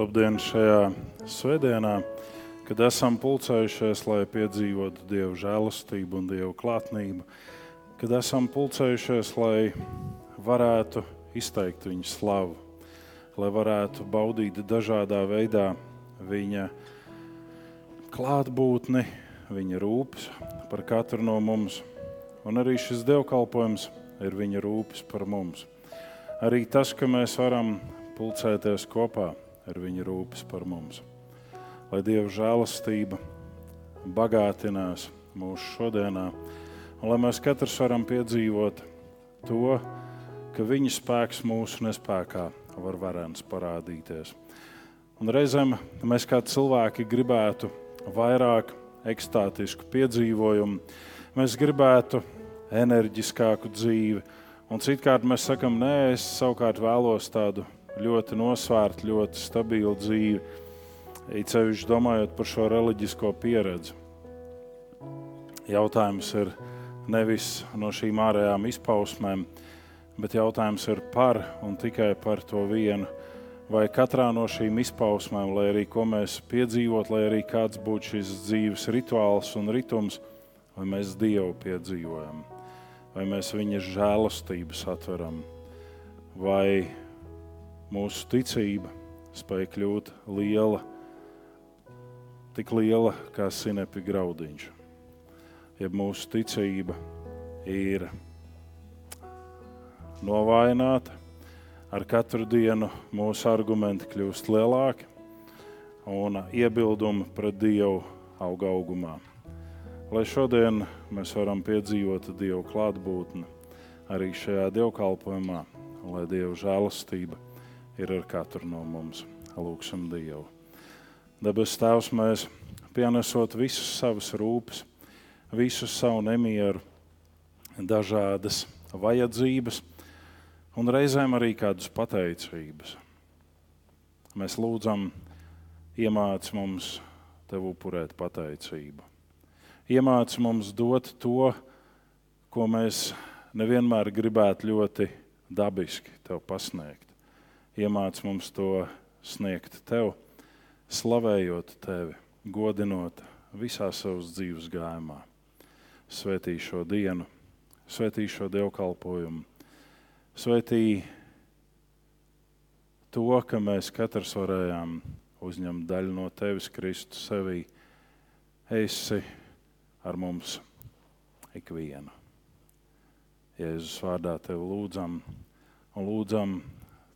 Labdien šajā svētdienā, kad esam pulcējušies, lai piedzīvotu Dieva žēlastību un Dieva klātnību, kad esam pulcējušies, lai varētu izteikt Viņa slavu, lai varētu baudīt dažādā veidā Viņa klātbūtni, Viņa rūpes par katru no mums. Un arī šis dievkalpojums ir Viņa rūpes par mums. Arī tas, ka mēs varam pulcēties kopā ar viņa rūpes par mums. Lai Dieva žēlastība bagātinās mūsu šodienā, un lai mēs katrs varam piedzīvot to, ka viņa spēks mūsu nespējā var varens parādīties. Un reizēm mēs kā cilvēki gribētu vairāk ekstātisku piedzīvojumu, mēs gribētu enerģiskāku dzīvi, un citkārt mēs sakam, nē, es savukārt vēlos tādu ļoti nosvērta, ļoti stabila dzīve. Īcevišķi domājot par šo reliģisko pieredzi. Jautājums ir nevis no šīm ārējām izpausmēm, bet jautājums ir par un tikai par to vienu. Vai katrā no šīm izpausmēm, lai arī ko mēs piedzīvot, lai arī kāds būtu šis dzīves rituāls un ritms, vai mēs Dievu piedzīvojam, vai mēs viņa žēlastību satveram, vai mūsu ticība spēja kļūt liela, tik liela kā sinepi graudiņš. Ja mūsu ticība ir novājināta, ar katru dienu mūsu argumenti kļūst lielāki un iebildumi pret Dievu aug augumā. Lai šodien mēs varam piedzīvot Dievu klātbūtni arī šajā dievkalpojumā, lai Dieva žēlastība ir ar katru no mums. Lūksim Dievu. Dabas Tēvs, mēs pienesot visus savus rūpes, visu savu nemieru, dažādas vajadzības un reizēm arī kādas pateicības. Mēs lūdzam, iemāc mums tev upurēt pateicību. Iemāc mums dot to, ko mēs nevienmēr gribētu ļoti dabiski tev pasniegt iemāc mums to sniegt tev, slavējot tevi, godinot visā savas dzīves gājumā. Svetī šo dienu, svetī šo dievkalpojumu, svetī to, ka mēs katrs varējām uzņemt daļu no tevis, Kristus, sevī. Esi ar mums ikvienu. Jēzus vārdā tevi lūdzam un lūdzam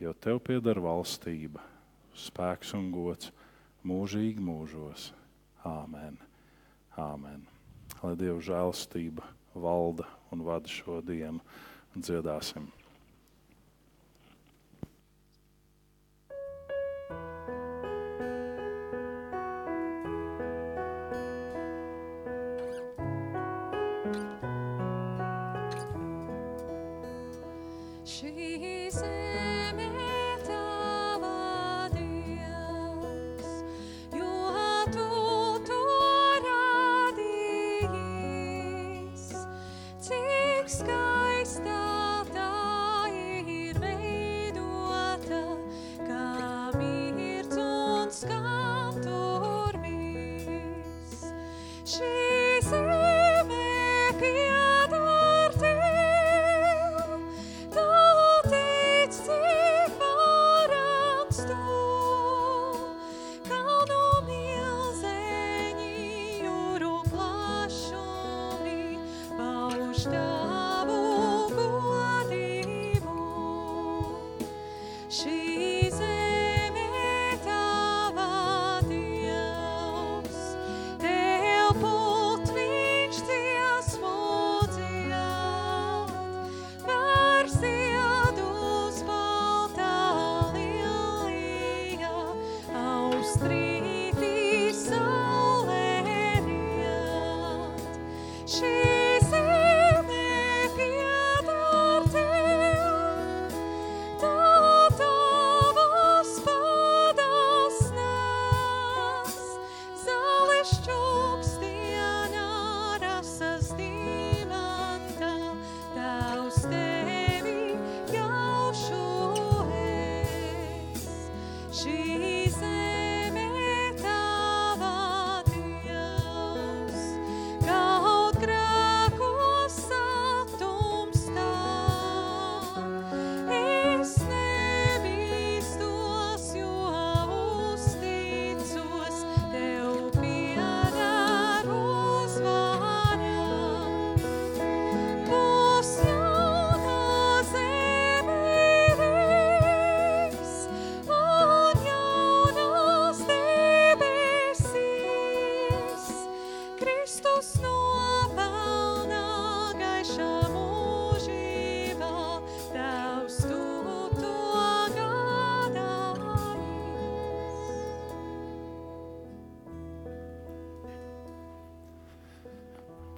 jo tev pieder valstība, spēks un gods mūžīgi mūžos. Āmen. Āmen. Lai Dieva žēlstība valda un vada šo dienu, dziedāsim.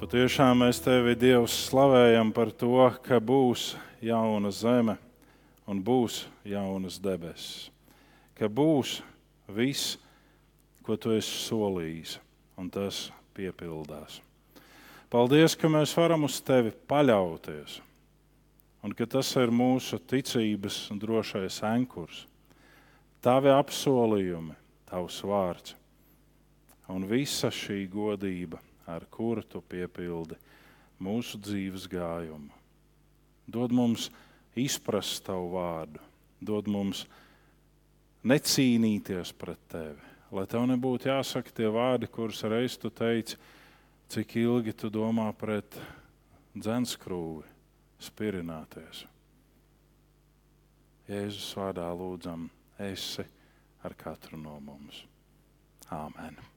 Patiešām mēs tevi, Dievs, slavējam par to, ka būs jauna zeme un būs jaunas debesis. Ka būs viss, ko tu esi solījis, un tas piepildās. Paldies, ka mēs varam uz tevi paļauties, un ka tas ir mūsu ticības drošais ankurs. Tavi apsolījumi, tavs vārds un visa šī godība ar kuru tu piepildi mūsu dzīves gājumu. Dod mums izprast tavu vārdu, dod mums necīnīties pret tevi. Lai tev nebūtu jāsaka tie vārdi, kurus reiz tu teici, cik ilgi tu domā pret dzenskrūvi spirināties. Jēzus vārdā lūdzam, esi ar katru no mums. Āmen!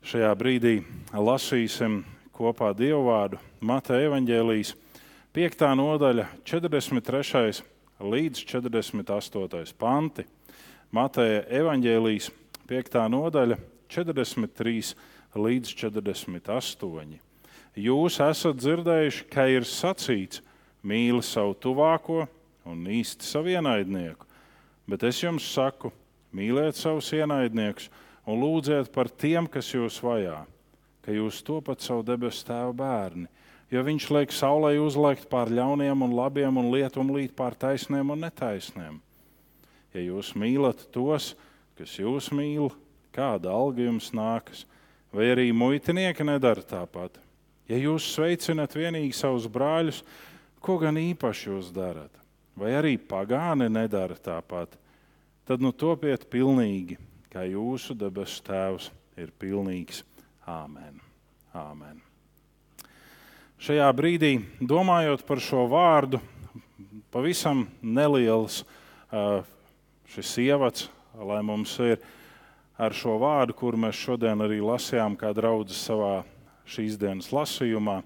Šajā brīdī lasīsim kopā Dievu vārdu Mateja evaņģēlijas 5. nodaļa, 43. līdz 48. panti. Mateja evaņģēlijas 5. nodaļa, 43 līdz 48. Jūs esat dzirdējuši, ka ir sacīts, mīli savu tuvāko un īsti savu ienaidnieku, bet es jums saku, mīliet savus ienaidniekus un lūdziet par tiem, kas jūs vajā, ka jūs topat savu debesu tēvu bērni. Jo viņš liek saulē uzliekt pār ļauniem un labiem un lietum līt pār taisniem un netaisniem. Ja jūs mīlat tos, kas jūs mīl, kāda alga jums nākas, vai arī muitinieki nedara tāpat. Ja jūs sveicinat vienīgi savus brāļus, ko gan īpaši jūs darat, vai arī pagāni nedara tāpat, tad nu topiet pilnīgi kā jūsu debesu Tēvs ir pilnīgs. Āmen. Āmen. Šajā brīdī, domājot par šo vārdu, pavisam neliels šis ievads, lai mums ir ar šo vārdu, kur mēs šodien arī lasījām, kā draudzes savā šīs dienas lasījumā.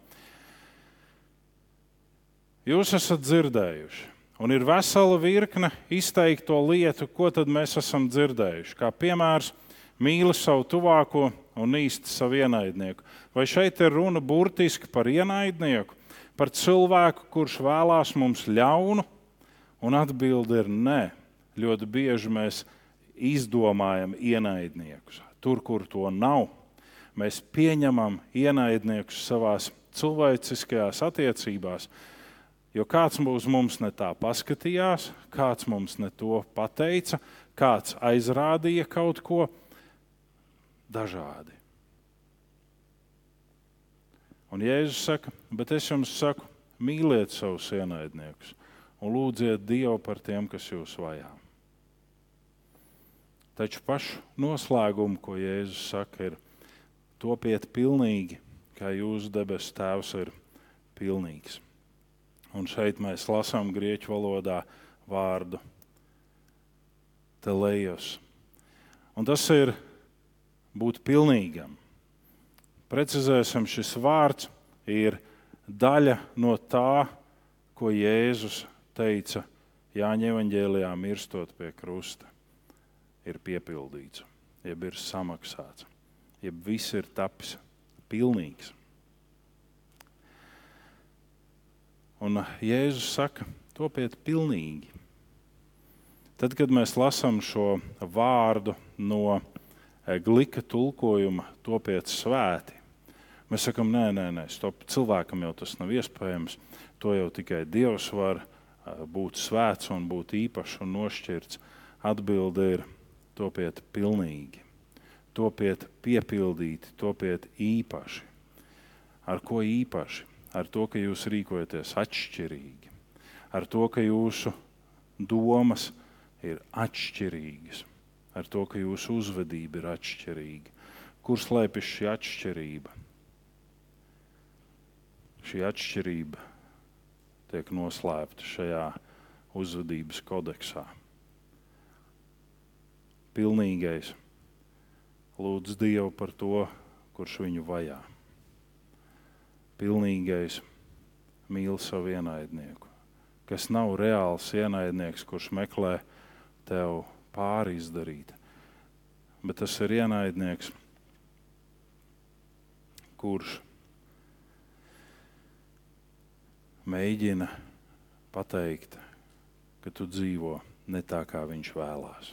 Jūs esat dzirdējuši, Un ir vesela virkne izteikto lietu, ko mēs esam dzirdējuši. Kā piemērs, mīli savu tuvāko un īsti savu ienaidnieku. Vai šeit ir runa burtiski par ienaidnieku, par cilvēku, kurš vēlās mums ļaunu? Un atbilde ir nē. Ļoti bieži mēs izdomājam ienaidniekus. Tur, kur to nav, mēs pieņemam ienaidniekus savās cilvēciskajās attiecībās Jo kāds mūs mums ne tā paskatījās, kāds mums ne to pateica, kāds aizrādīja kaut ko dažādi. Un Jēzus saka, bet es jums saku, mīliet savus ienaidniekus un lūdziet Dievu par tiem, kas jūs vajā. Taču pašu noslēgumu, ko Jēzus saka, ir topiet pilnīgi, kā jūsu debesu Tēvs ir pilnīgs. Un šeit mēs lasām grieķu valodā vārdu telējos. Un tas ir būt pilnīgam. Precizēsim, šis vārds ir daļa no tā, ko Jēzus teica Jāņa evanģēlijā, mirstot pie krusta. Ir piepildīts, jeb ir samaksāts, jeb viss ir tapis pilnīgs. Un Jēzus saka, topiet pilnīgi. Tad, kad mēs lasām šo vārdu no eh, glika tulkojuma, topiet svēti, mēs sakām, nē, nē, nē stop, cilvēkam jau tas nav iespējams. To jau tikai Dievs var eh, būt svēts un būt īpašs un nošķirts. Atbilde ir topiet pilnīgi, topiet piepildīti, topiet īpaši. Ar ko īpaši? Ar to, ka jūs rīkojaties atšķirīgi, ar to, ka jūsu domas ir atšķirīgas, ar to, ka jūsu uzvedība ir atšķirīga. Kur slēpjas šī atšķirība? Šī atšķirība tiek noslēpta šajā uzvedības kodeksā pilnīgais lūdz Dievu par to, kurš viņu vajā. Pilnīgais mīl savu ienaidnieku, kas nav reāls ienaidnieks, kurš meklē tev pāri izdarīt, bet tas ir ienaidnieks, kurš mēģina pateikt, ka tu dzīvo ne tā, kā viņš vēlās.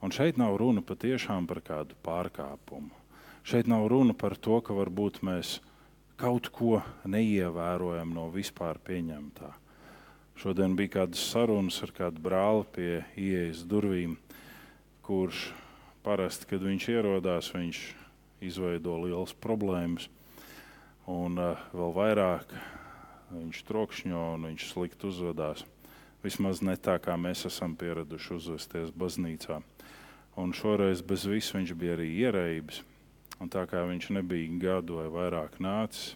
Un šeit nav runa patiešām par kādu pārkāpumu. Šeit nav runa par to, ka varbūt mēs kaut ko neievērojam no vispār pieņemtā. Šodien bija kādas sarunas ar kādu brāli pie ieejas durvīm, kurš parasti, kad viņš ierodās, viņš izveido lielas problēmas. Un uh, vēl vairāk viņš trokšņo un viņš slikti uzvedās. Vismaz ne tā, kā mēs esam pieraduši uzvesties baznīcā. Un šoreiz bez visu viņš bija arī ierēbis. Un tā kā viņš nebija gadu vai vairāk nācis,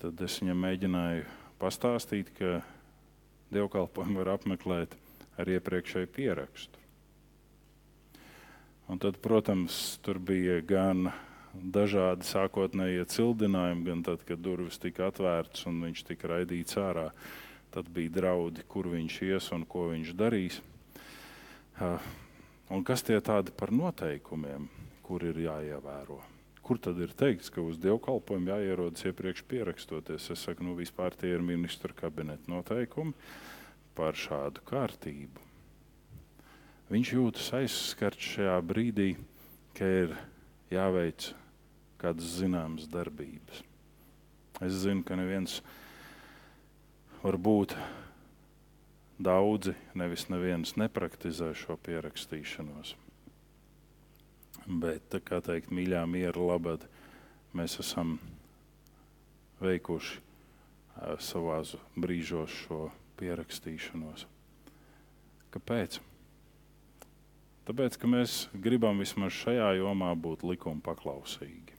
tad es viņam mēģināju pastāstīt, ka dievkalpojumu var apmeklēt ar iepriekšēju pierakstu. Un tad, protams, tur bija gan dažādi sākotnējie cildinājumi, gan tad, kad durvis tika atvērtas un viņš tika raidīts ārā. Tad bija draudi, kur viņš ies un ko viņš darīs. Un kas tie tādi par noteikumiem, kur ir jāievēro? Kur tad ir teikts, ka uz dievkalpojumu jāierodas iepriekš pierakstoties? Es saku, nu vispār tie ir ministra kabineta noteikumi par šādu kārtību. Viņš jūtas aizskarts šajā brīdī, ka ir jāveic kādas zināmas darbības. Es zinu, ka neviens varbūt Daudzi, nevis neviens, nepraktizē šo pierakstīšanos. Bet, kā teikt, mīļā miera labad, mēs esam veikuši savā brīžos šo pierakstīšanos. Kāpēc? Tāpēc, ka mēs gribam vismaz šajā jomā būt likuma paklausīgi.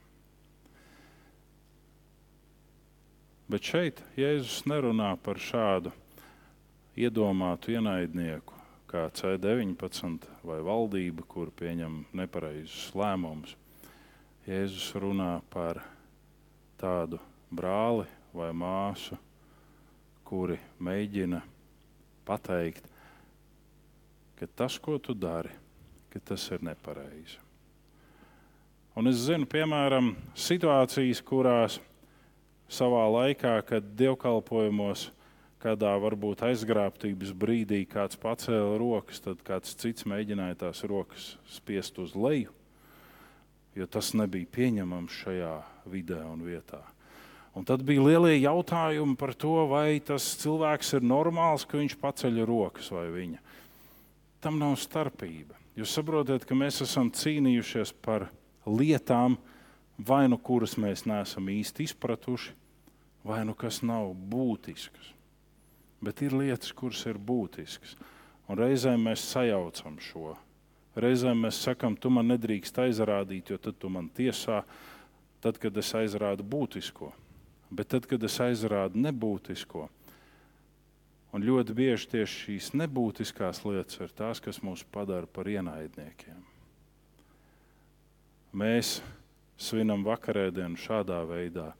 Bet šeit Jēzus nerunā par šādu iedomātu ienaidnieku, kā C19 vai valdība, kur pieņem nepareizus lēmumus. Jēzus runā par tādu brāli vai māsu, kuri mēģina pateikt, ka tas, ko tu dari, tas ir nepareizi. Un es zinu, piemēram, situācijas, kurās savā laikā, kad dievkalpojumos kādā varbūt aizgrābtības brīdī kāds pacēla rokas, tad kāds cits mēģināja tās rokas spiest uz leju, jo tas nebija pieņemams šajā vidē un vietā. Un tad bija lielie jautājumi par to, vai tas cilvēks ir normāls, ka viņš paceļ rokas vai viņa. Tam nav starpība. Jūs saprotat, ka mēs esam cīnījušies par lietām, vai nu kuras mēs neesam īsti izpratuši, vai nu kas nav būtisks bet ir lietas, kuras ir būtiskas. Un reizēm mēs sajaucam šo. Reizēm mēs sakām, tu man nedrīkst aizrādīt, jo tad tu man tiesā, tad, kad es aizrādu būtisko. Bet tad, kad es aizrādu nebūtisko, un ļoti bieži tieši šīs nebūtiskās lietas ir tās, kas mūs padara par ienaidniekiem. Mēs svinam vakarēdienu šādā veidā,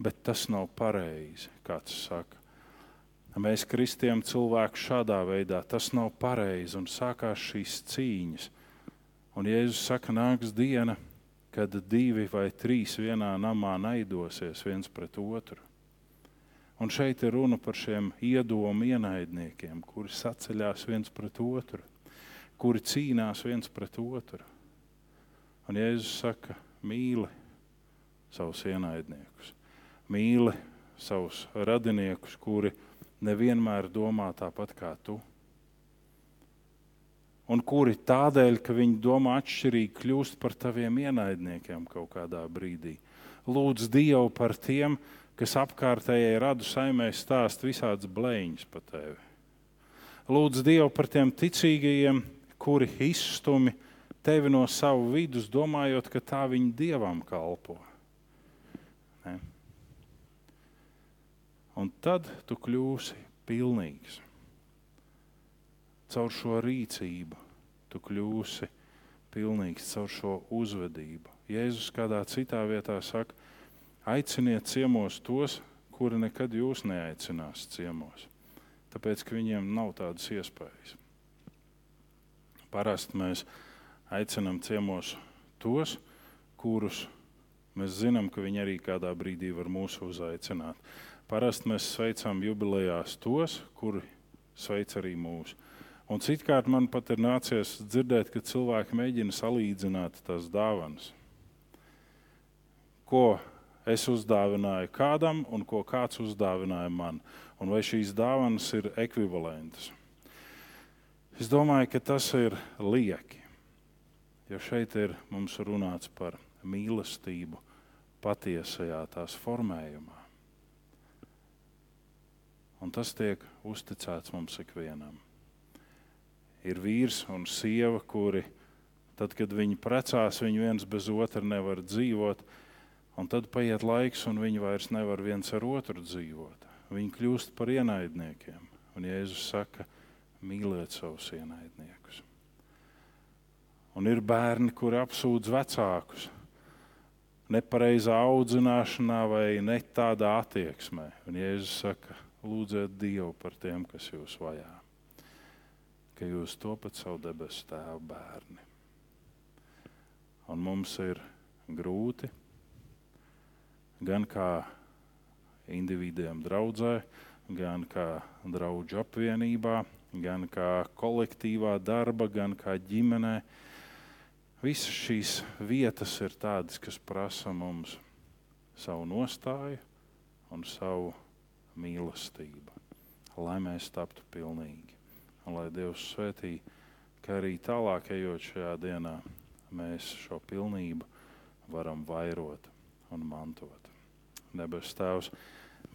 bet tas nav pareizi, kāds saka. Mēs kristiem cilvēku šādā veidā tas nav pareizi un sākās šīs cīņas. Un Jēzus saka, nāks diena, kad divi vai trīs vienā namā naidosies viens pret otru. Un šeit ir runa par šiem iedomu ienaidniekiem, kuri saceļās viens pret otru, kuri cīnās viens pret otru. Un Jēzus saka, mīli savus ienaidniekus, mīli savus radiniekus, kuri nevienmēr domā tāpat kā tu un kuri tādēļ, ka viņi domā atšķirīgi, kļūst par taviem ienaidniekiem kaut kādā brīdī. Lūdz Dievu par tiem, kas apkārtējai radu saimē stāst visādas blēņas par tevi. Lūdz Dievu par tiem ticīgajiem, kuri izstumi tevi no savu vidus, domājot, ka tā viņi dievam kalpo. Ne? Un tad tu kļūsi pilnīgs caur šo rīcību tu kļūsi pilnīgs, caur šo uzvedību. Jēzus kādā citā vietā saka, aiciniet ciemos tos, kuri nekad jūs neaicinās ciemos, tāpēc ka viņiem nav tādas iespējas. Parasti mēs aicinām ciemos tos, kurus mēs zinām, ka viņi arī kādā brīdī var mūs uzaicināt. Parasti mēs sveicām jubilejās tos, kuri sveic arī mūsu. Un citkārt man pat ir nācies dzirdēt, ka cilvēki mēģina salīdzināt tās dāvanas. Ko es uzdāvināju kādam un ko kāds uzdāvināja man, un vai šīs dāvanas ir ekvivalentas. Es domāju, ka tas ir lieki, jo šeit ir mums runāts par mīlestību patiesajā tās formējumā. Un tas tiek uzticēts mums ikvienam ir vīrs un sieva, kuri, tad, kad viņi precās, viņi viens bez otra nevar dzīvot. Un tad paiet laiks, un viņi vairs nevar viens ar otru dzīvot. Viņi kļūst par ienaidniekiem. Un Jēzus saka, mīliet savus ienaidniekus. Un ir bērni, kuri apsūdz vecākus nepareizā audzināšanā vai ne tādā attieksmē. Un Jēzus saka, lūdziet Dievu par tiem, kas jūs vajā ka jūs topat savu debesu tēvu bērni. Un mums ir grūti gan kā individiem draudzē, gan kā draugu apvienībā, gan kā kolektīvā darba, gan kā ģimenē. Visas šīs vietas ir tādas, kas prasa mums savu nostāju un savu mīlestību, lai mēs taptu pilnīgi. Un lai Dievs svētī, ka arī tālāk ejot šajā dienā, mēs šo pilnību varam vairot un mantot. Debes Tēvs,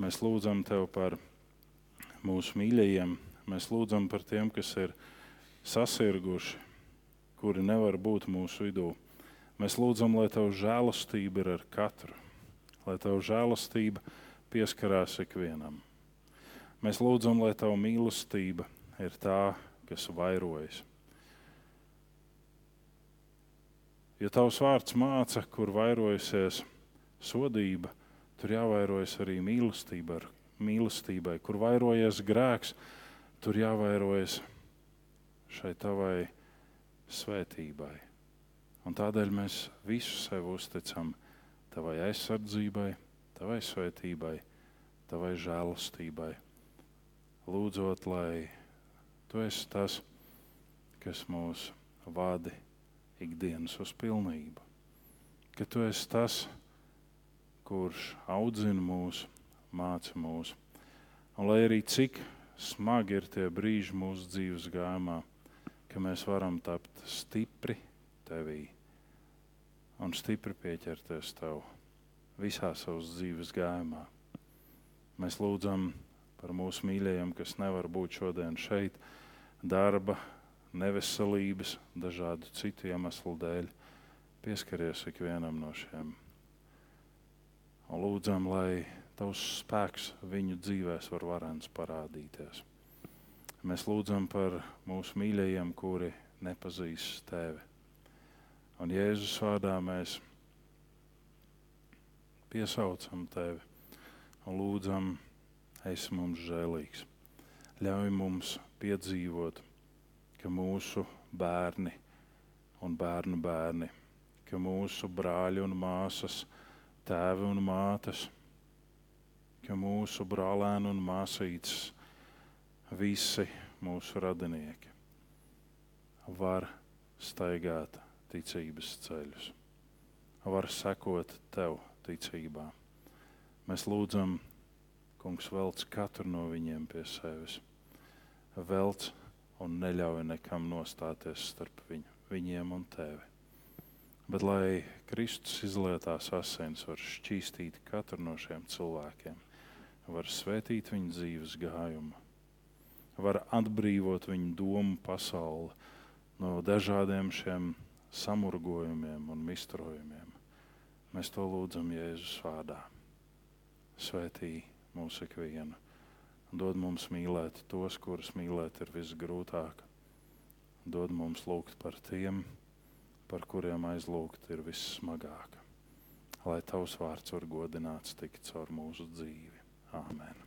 mēs lūdzam Tev par mūsu mīļajiem, mēs lūdzam par tiem, kas ir sasirguši, kuri nevar būt mūsu vidū. Mēs lūdzam, lai Tava žēlastība ir ar katru, lai Tava žēlastība pieskarās ikvienam. Mēs lūdzam, lai Tava mīlestība ir tā, kas vairojas. Ja tavs vārds māca, kur vairojusies sodība, tur jāvairojas arī mīlestība, mīlestībai. Kur vairojas grēks, tur jāvairojas šai tavai svētībai. Un tādēļ mēs visu sev uzticam tavai aizsardzībai, tavai svētībai, tavai žēlastībai. Lūdzot, lai Tu esi tas, kas mūs vada ikdienas uz pilnību. Ka tu esi tas, kurš audzina mūs, māca mūs. Un lai arī cik smagi ir tie brīži mūsu dzīves gājumā, ka mēs varam tapt stipri tevī un stipri pieķerties tev visā savas dzīves gājumā. Mēs lūdzam par mūsu mīļajiem, kas nevar būt šodien šeit, darba, neveselības, dažādu citu iemeslu dēļ. Pieskaries ikvienam no šiem. Un lūdzam, lai tavs spēks viņu dzīvēs var varens parādīties. Mēs lūdzam par mūsu mīļajiem, kuri nepazīst tevi. Un Jēzus vārdā mēs piesaucam tevi un lūdzam, esi mums žēlīgs. Ļauj mums piedzīvot, ka mūsu bērni un bērnu bērni, ka mūsu brāļi un māsas, tēvi un mātes, ka mūsu brālēni un māsītes, visi mūsu radinieki, var staigāt ticības ceļus, var sekot tev ticībā. Mēs lūdzam, Kungs, velc katru no viņiem pie sevis. Velc un neļauj nekam nostāties starp viņu, viņiem un tevi. Bet lai Kristus izlietās asins var šķīstīt katru no šiem cilvēkiem, var svētīt viņu dzīves gājumu, var atbrīvot viņu domu pasauli no dažādiem šiem samurgojumiem un mistrojumiem. Mēs to lūdzam Jēzus vārdā. Svētī mūsu ikvienu. Dod mums mīlēt tos, kurus mīlēt ir visgrūtāk. Dod mums lūgt par tiem, par kuriem aizlūgt ir vissmagāk. Lai tavs vārds var godināts tik caur mūsu dzīvi. Āmen!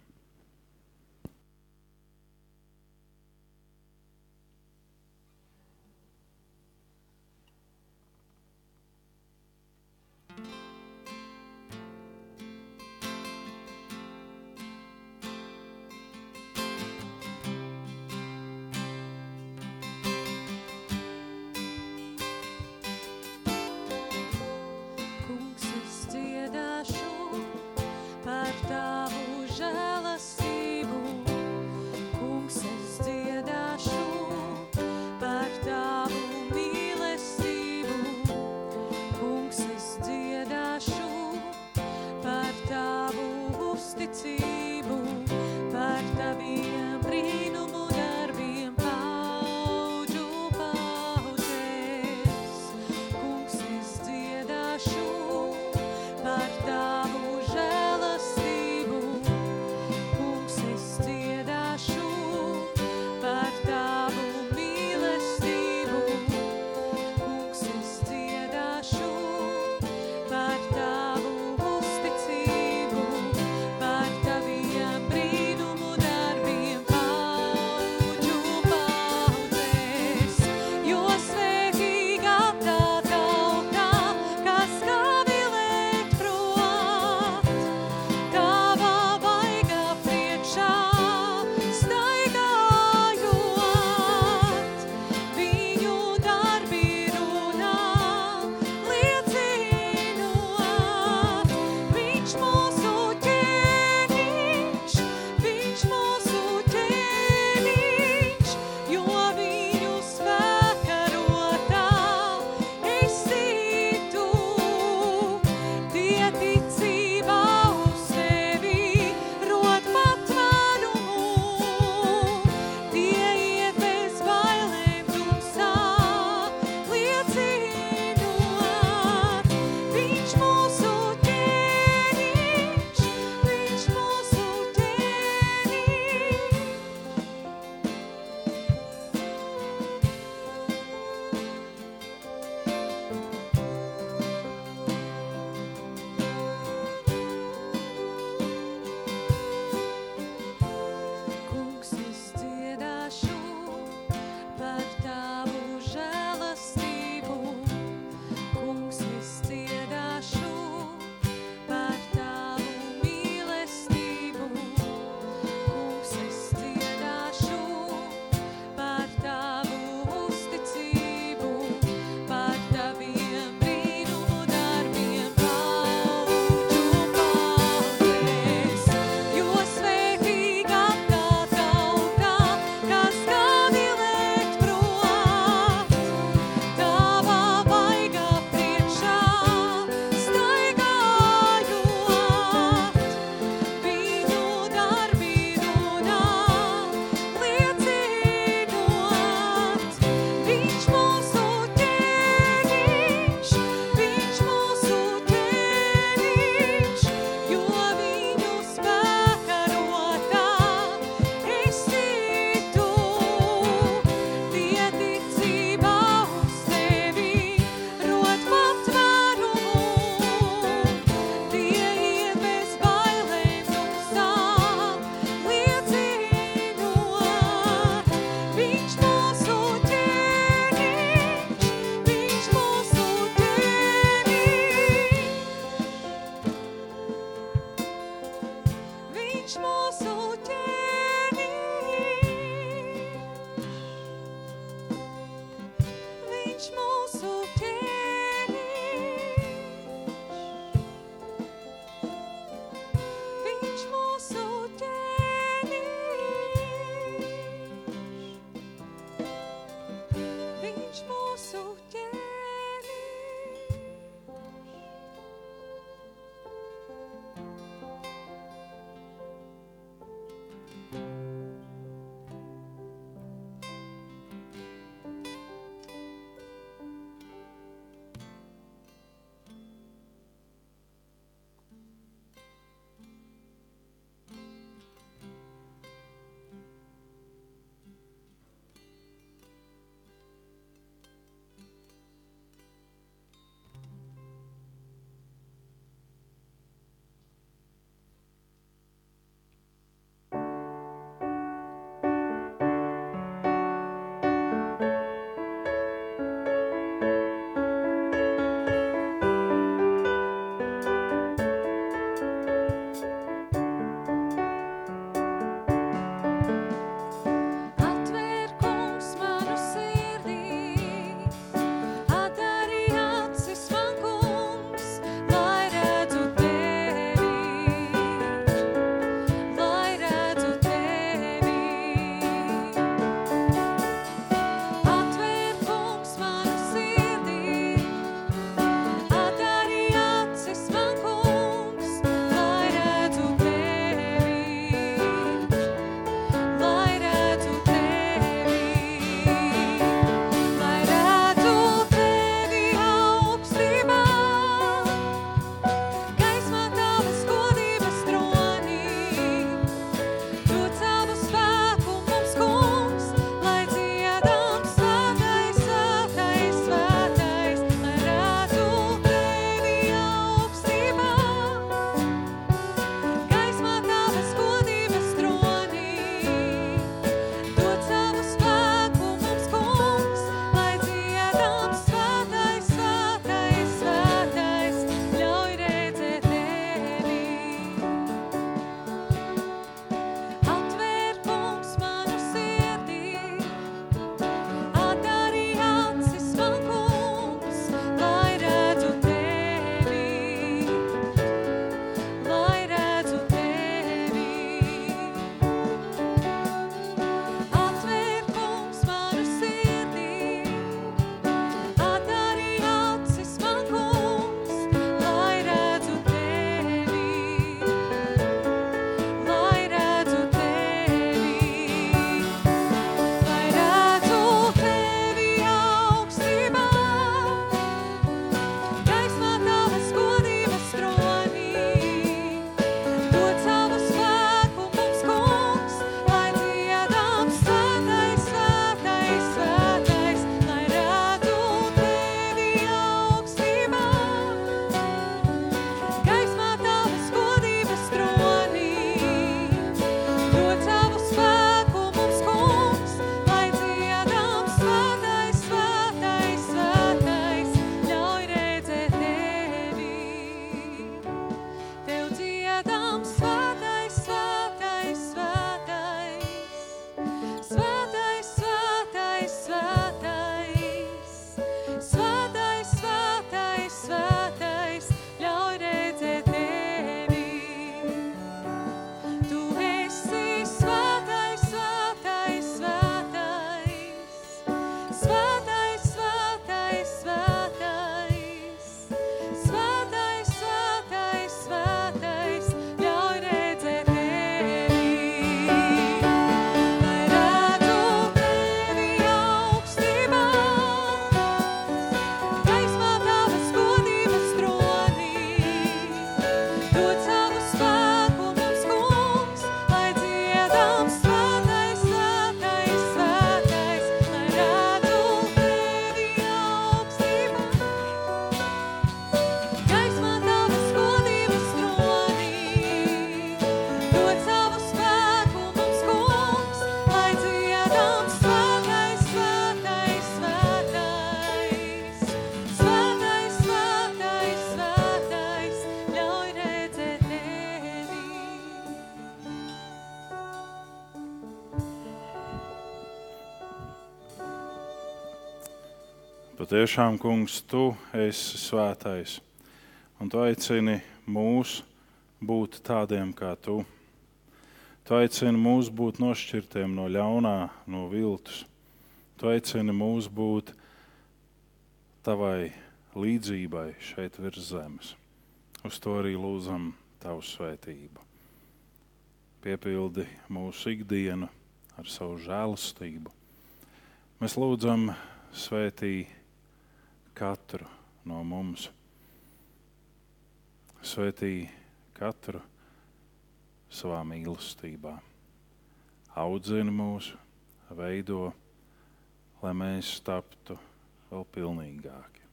Patiešām, kungs, tu esi svētais, un tu aicini mūs būt tādiem kā tu. Tu aicini mūs būt nošķirtiem no ļaunā, no viltus. Tu aicini mūs būt tavai līdzībai šeit virs zemes. Uz to arī lūdzam tavu svētību. Piepildi mūsu ikdienu ar savu žēlastību. Mēs lūdzam svētīt katru no mums. Svētī katru savā mīlestībā. Audzina mūs, veido, lai mēs taptu vēl pilnīgāki.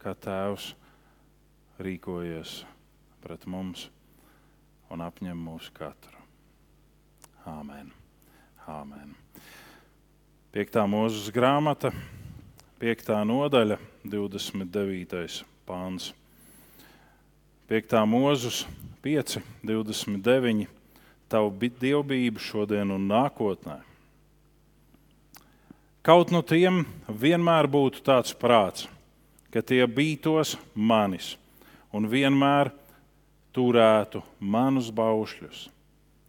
Kā Tēvs rīkojies pret mums un apņem mūsu katru. Āmen. Āmen. Piektā mūzes grāmata 5. nodaļa, 29. pāns. 5. mūzus 5, 29. Tavu dievbijību šodien un nākotnē. Kaut no tiem vienmēr būtu tāds prāts, ka tie bītos manis un vienmēr turētu manus baušļus.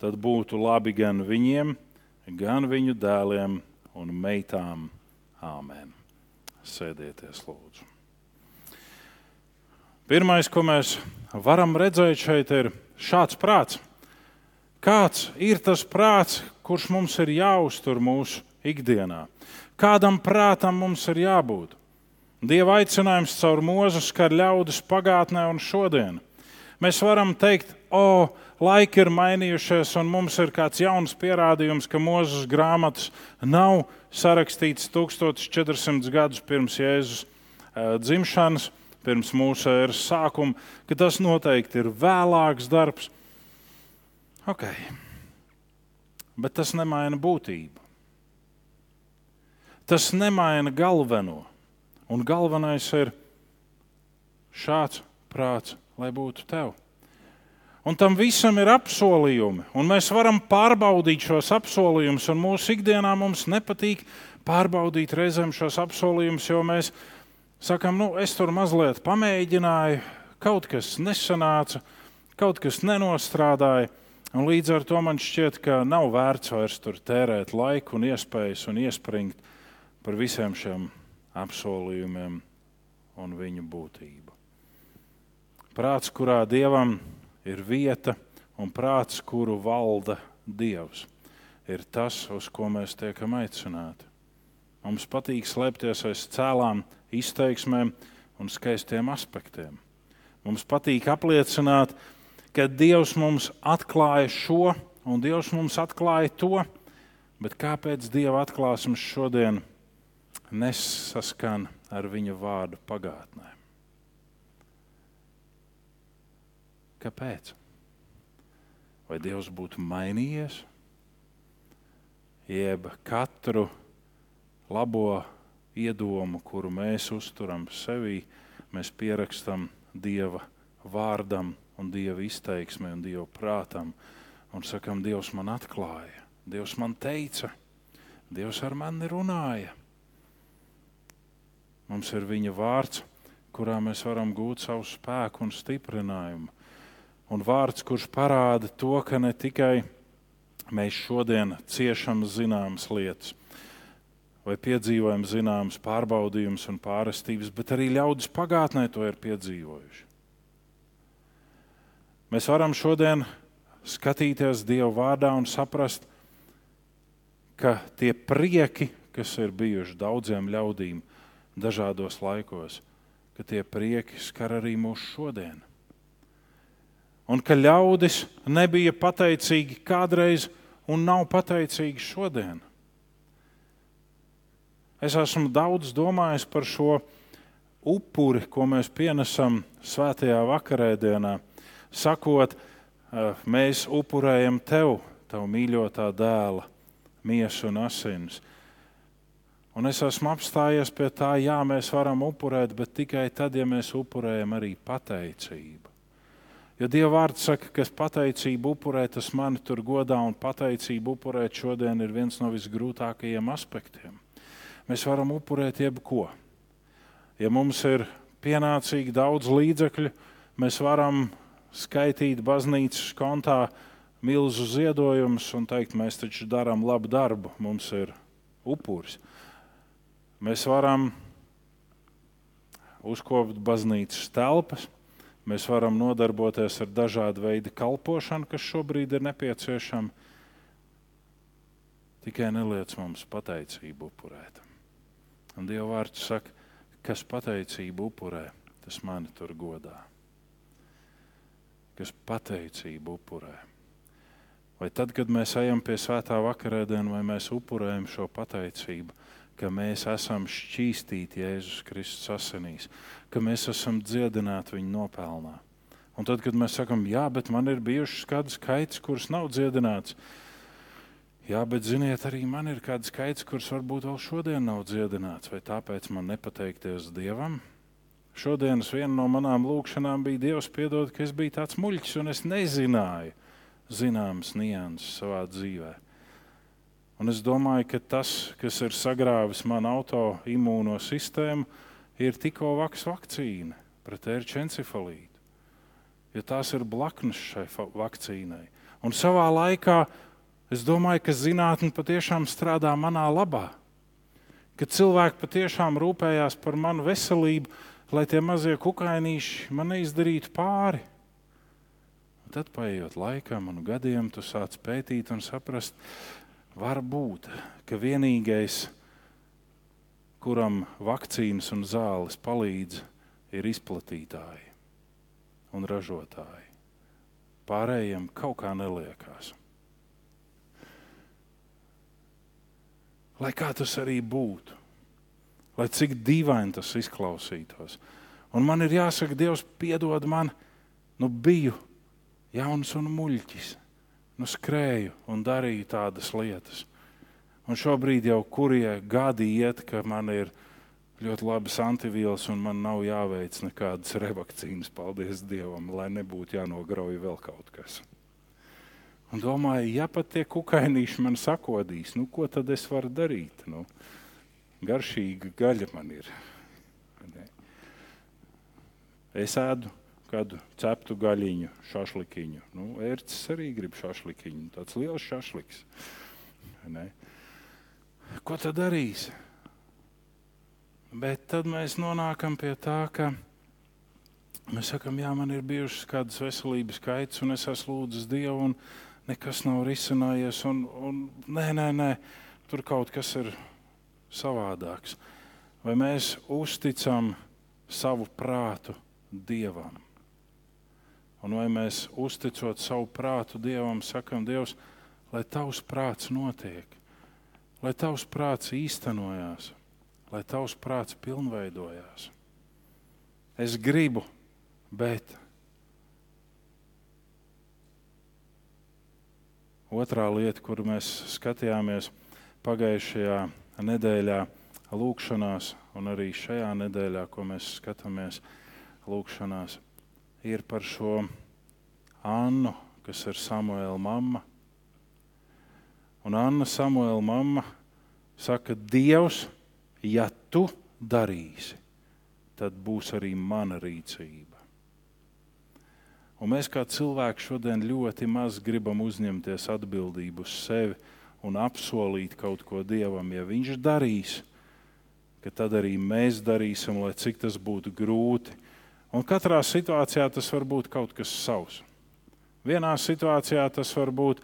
Tad būtu labi gan viņiem, gan viņu dēliem un meitām. Āmen! Sēdieties, lūdzu. Pirmais, ko mēs varam redzēt šeit, ir šāds prāts. Kāds ir tas prāts, kurš mums ir jāuztur mūsu ikdienā? Kādam prātam mums ir jābūt? Dieva aicinājums caur mūzu skar ļaudis pagātnē un šodien. Mēs varam teikt, o, laiki ir mainījušies, un mums ir kāds jauns pierādījums, ka mūzes grāmatas nav sarakstīts 1400 gadus pirms Jēzus uh, dzimšanas, pirms mūsu eras sākuma, ka tas noteikti ir vēlāks darbs. Ok, bet tas nemaina būtību. Tas nemaina galveno. Un galvenais ir šāds prāts, lai būtu tev. Un tam visam ir apsolījumi, un mēs varam pārbaudīt šos apsolījumus. Mūsu ikdienā mums nepatīk pārbaudīt reizēm šos apsolījumus, jo mēs sakām, nu, es tur mazliet pamēģināju, kaut kas nesanāca, kaut kas nenostrādāja. Un līdz ar to man šķiet, ka nav vērts vairs tur tērēt laiku un iespējas un iespringt par visiem šiem apsolījumiem un viņu būtību. Prāts, kurā dievam ir ir vieta un prāts, kuru valda Dievs. Ir tas, uz ko mēs tiekam aicināti. Mums patīk slēpties aiz cēlām, izteiksmēm un skaistiem aspektiem. Mums patīk apliecināt, ka Dievs mums atklāja šo, un Dievs mums atklāja to, bet kāpēc Dieva atklāsmes šodien nesaskan ar viņa vārdu pagātnē? Kāpēc? Vai Dievs būtu mainījies? Jeb katru labo iedomu, kuru mēs uzturam sevī, mēs pierakstam Dieva vārdam, un Dieva izteiksmē un Dieva prātam. Un sakam, Dievs man atklāja, Dievs man teica, Dievs ar mani runāja. Mums ir viņa vārds, kurā mēs varam gūt savu spēku un stiprinājumu un vārds, kurš parāda to, ka ne tikai mēs šodien ciešam zināmas lietas, vai piedzīvojam zināmas pārbaudījumus un pārestības, bet arī ļaudis pagātnē to ir piedzīvojuši. Mēs varam šodien skatīties Dieva vārdā un saprast, ka tie prieki, kas ir bijuši daudziem ļaudīm dažādos laikos, ka tie prieki skar arī mūsu šodienu un ka ļaudis nebija pateicīgi kādreiz un nav pateicīgi šodien. Es esmu daudz domājis par šo upuri, ko mēs pienesam svētajā vakarēdienā, sakot, eh, mēs upurējam tev, tavu mīļotā dēla, miesu un asins. Un es esmu apstājies pie tā, jā, mēs varam upurēt, bet tikai tad, ja mēs upurējam arī pateicību. Jo Dieva vārds saka, ka pateicību upurēt, tas mani tur godā, un pateicību upurēt šodien ir viens no visgrūtākajiem aspektiem. Mēs varam upurēt jebko. Ja mums ir pienācīgi daudz līdzekļu, mēs varam skaitīt baznīcas kontā milzu ziedojumus un teikt, mēs taču darām labu darbu, mums ir upuris. Mēs varam uzkopt baznīcas telpas, mēs varam nodarboties ar dažādu veidu kalpošanu, kas šobrīd ir nepieciešama. Tikai neliec mums pateicību upurēt. Un Dieva vārds saka, kas pateicību upurē, tas mani tur godā. Kas pateicību upurē. Vai tad, kad mēs ejam pie svētā vakarēdiena, vai mēs upurējam šo pateicību, ka mēs esam šķīstīti Jēzus Kristus asinīs, ka mēs esam dziedināti viņa nopelnā. Un tad, kad mēs sakām, jā, bet man ir bijušas kādas kaitas, kuras nav dziedināts, Jā, bet ziniet, arī man ir kāds skaits, kurš varbūt vēl šodien nav dziedināts, vai tāpēc man nepateikties Dievam. Šodienas viena no manām lūkšanām bija Dievs, piedod, ka es biju tāds muļķis un es nezināju zināmas nianses savā dzīvē. Un es domāju, ka tas, kas ir sagrāvis manu autoimūno sistēmu, ir tikko vaks vakcīna pret ērču encefalītu. Jo tās ir blaknes šai vakcīnai. Un savā laikā Es domāju, ka zinātnē patiešām strādā manā labā. Ka cilvēki patiešām rūpējās par manu veselību, lai tie mazie kukainīši man neizdarītu pāri. Un tad, paiet laikam un gadiem, tu sāc pētīt un saprast, var būt, ka vienīgais, kuram vakcīnas un zāles palīdz, ir izplatītāji un ražotāji. Pārējiem kaut kā neliekās. lai kā tas arī būtu, lai cik dīvaini tas izklausītos. Un man ir jāsaka, Dievs, piedod man, nu biju jauns un muļķis, nu skrēju un darīju tādas lietas. Un šobrīd jau kurie gadi iet, ka man ir ļoti labas antivielas un man nav jāveic nekādas revakcīnas, paldies Dievam, lai nebūtu jānograuj vēl kaut kas. Un domāju, ja pat tie kukainīši man sakodīs, nu, ko tad es varu darīt? Nu, garšīga gaļa man ir. Es ēdu kādu ceptu gaļiņu, šašlikiņu. Nu, ērcis arī grib šašlikiņu, tāds liels šašliks. Ne? Ko tad darīs? Bet tad mēs nonākam pie tā, ka mēs sakām, jā, man ir bijušas kādas veselības kaitas, un es esmu lūdzis Dievu. Un, nekas nav risinājies. Un, un, nē, nē, nē, tur kaut kas ir savādāks. Vai mēs uzticam savu prātu Dievam? Un vai mēs uzticot savu prātu Dievam, sakam, Dievs, lai tavs prāts notiek, lai tavs prāts īstenojās, lai tavs prāts pilnveidojās. Es gribu, bet Otrā lieta, kuru mēs skatījāmies pagājušajā nedēļā, lūkšanās, un arī šajā nedēļā, ko mēs skatāmies lūkšanās, ir par šo Annu, kas ir Samuēla mamma. Un Anna Samuēla mamma saka, Dievs, ja tu darīsi, tad būs arī mana rīcība. Un mēs kā cilvēki šodien ļoti maz gribam uzņemties atbildību uz sevi un apsolīt kaut ko Dievam. Ja Viņš darīs, tad arī mēs darīsim, lai cik tas būtu grūti. Un katrā situācijā tas var būt kaut kas savs. Vienā situācijā tas var būt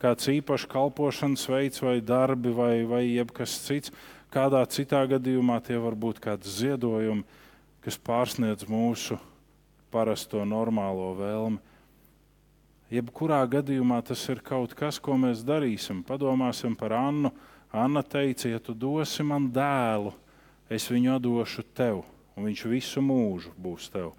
kāds īpašs kalpošanas veids, vai darbi, vai, vai jebkas cits. Kādā citā gadījumā tie var būt kādi ziedojumi, kas pārsniedz mūsu parasto normālo vēlmi. Jebkurā gadījumā tas ir kaut kas, ko mēs darīsim. Padomāsim par Annu. Anna teica, ja tu dosi man dēlu, es viņu došu tev, un viņš visu mūžu būs tev.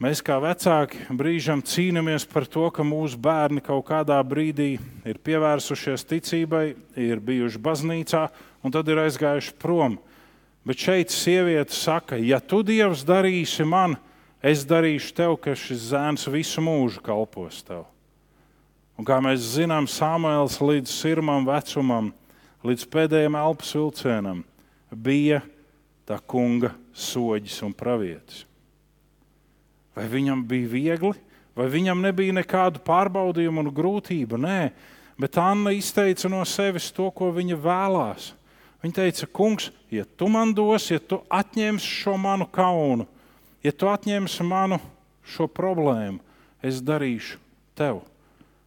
Mēs kā vecāki brīžam cīnāmies par to, ka mūsu bērni kaut kādā brīdī ir pievērsušies ticībai, ir bijuši baznīcā un tad ir aizgājuši prom. Bet šeit sieviete saka, ja tu Dievs darīsi man, es darīšu tev, ka šis zēns visu mūžu kalpos tev. Un kā mēs zinām, Samuēls līdz sirmam vecumam līdz pēdējiem elpas vilcienam, bija tā kunga soģis un pravietis. Vai viņam bija viegli, vai viņam nebija nekādu pārbaudījumu un grūtību? Nē, bet Anna izteica no sevis to, ko viņa vēlās. Viņa teica, kungs, ja tu man dos, ja tu atņemsi šo manu kaunu, ja tu atņemsi manu šo problēmu, es darīšu tev.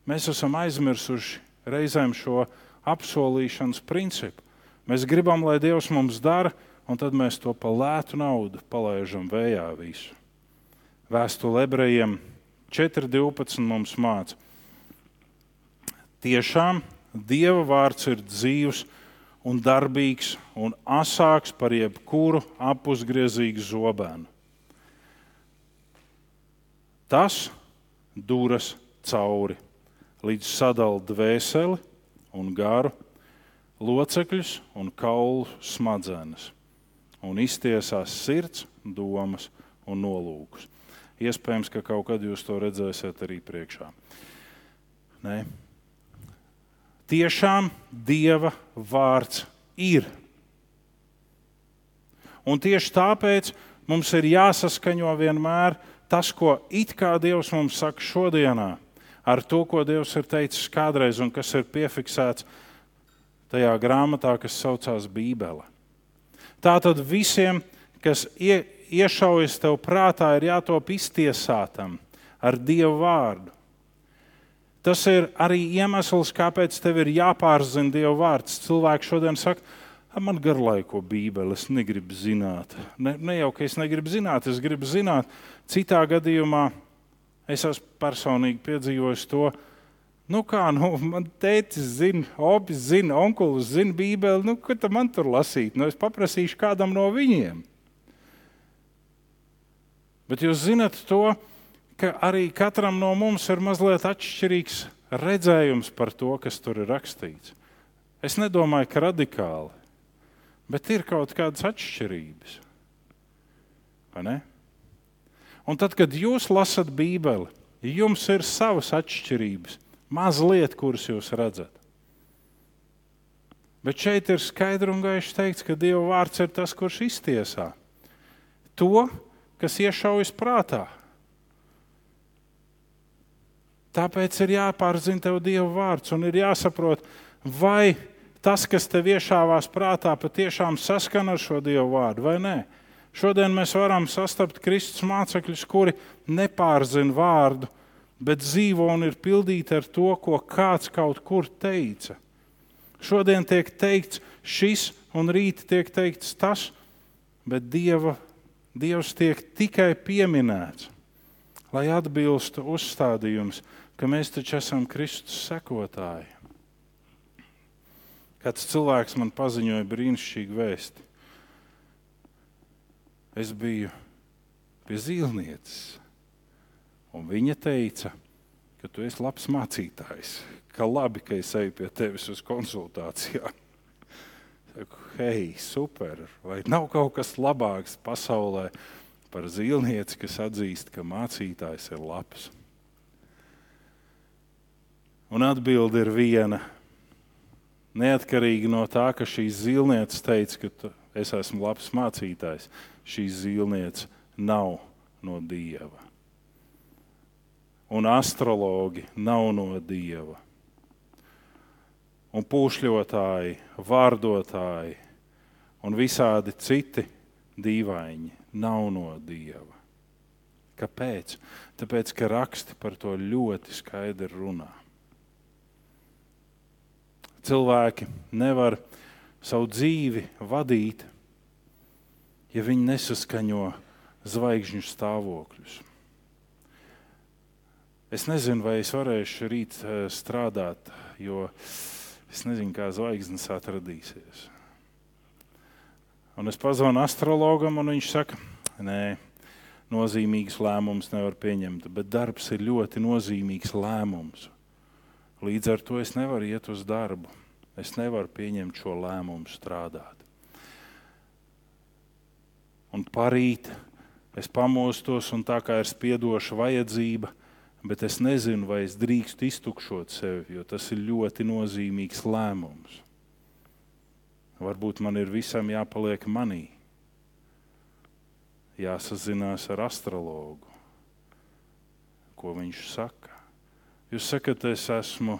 Mēs esam aizmirsuši reizēm šo apsolīšanas principu. Mēs gribam, lai Dievs mums dara, un tad mēs to pa lētu naudu palaidām vējā visu. Vēstule ebrejiem 4.12 mums māca. Tiešām Dieva vārds ir dzīvs un darbīgs un asāks par jebkuru apusgriezīgu zobenu. Tas duras cauri līdz sadalīt dvēseli un garu, locekļus un kaulu smadzenes, un iztiesās sirds, domas un nolūkus. Iespējams, ka kaut kad jūs to redzēsiet arī priekšā. Nē, tiešām Dieva vārds ir. Un tieši tāpēc mums ir jāsaskaņo vienmēr tas, ko it kā Dievs mums saka šodienā, ar to, ko Dievs ir teicis kādreiz un kas ir piefiksēts tajā grāmatā, kas saucās Bībele. Tā tad visiem, kas ie, iešaujas tev prātā, ir jātop iztiesātam ar Dievu vārdu. Tas ir arī iemesls, kāpēc tev ir jāpārzina Dieva vārds. Cilvēki šodien saka, man garlaiko Bībeli, es negribu zināt. Ne, ne jau, ka es negribu zināt, es gribu zināt. Citā gadījumā es esmu personīgi piedzīvojis to, nu kā, nu, man tētis zina, opis zina, onkulis zina Bībeli, nu, ko man tur lasīt? Nu, es paprasīšu kādam no viņiem. Bet jūs zinat to, ka arī katram no mums ir mazliet atšķirīgs redzējums par to, kas tur ir rakstīts. Es nedomāju, ka radikāli, bet ir kaut kādas atšķirības. Un tad, kad jūs lasat Bībeli, jums ir savas atšķirības, mazliet, kuras jūs redzat. Bet šeit ir skaidri un gaiši teikts, ka Dieva vārds ir tas, kurš iztiesā to, kas iešaujas prātā. Tāpēc ir jāpārzina tev Dieva vārds un ir jāsaprot, vai tas, kas tev iešāvās prātā, patiešām saskana ar šo Dieva vārdu vai nē. Šodien mēs varam sastapt Kristus mācekļus, kuri nepārzina vārdu, bet dzīvo un ir pildīti ar to, ko kāds kaut kur teica. Šodien tiek teikts šis, un rīt tiek teikts tas, bet Dieva, Dievs tiek tikai pieminēts, lai atbilstu uzstādījums ka mēs taču esam Kristus sekotāji. Kāds cilvēks man paziņoja brīnišķīgu vēstu. Es biju pie zīlnieces, un viņa teica, ka tu esi labs mācītājs, ka labi, ka es eju pie tevis uz konsultācijām. Saku, hei, super! Vai nav kaut kas labāks pasaulē par zīlnieci, kas atzīst, ka mācītājs ir labs? Un atbilde ir viena. Neatkarīgi no tā, ka šī zīlniece teica, ka es esmu labs mācītājs, šī zīlniece nav no dieva. Un astrologi nav no dieva. Un pūšļotāji, vārdotāji un visādi citi dīvaini nav no dieva. Kāpēc? Tāpēc, ka raksti par to ļoti skaidri runā cilvēki nevar savu dzīvi vadīt, ja viņi nesaskaņo zvaigžņu stāvokļus. Es nezinu, vai es varēšu rīt eh, strādāt, jo es nezinu, kā zvaigznes atradīsies. Un es pazvanu astrologam, un viņš saka, nē, nozīmīgs lēmums nevar pieņemt, bet darbs ir ļoti nozīmīgs lēmums. Līdz ar to es nevaru iet uz darbu. Es nevaru pieņemt šo lēmumu strādāt. Un parīt es pamostos, un tā kā ir spiedoša vajadzība, bet es nezinu, vai es drīkstu iztukšot sevi, jo tas ir ļoti nozīmīgs lēmums. Varbūt man ir visam jāpaliek manī. Jāsazinās ar astrologu, ko viņš saka. Jūs sakat, es esmu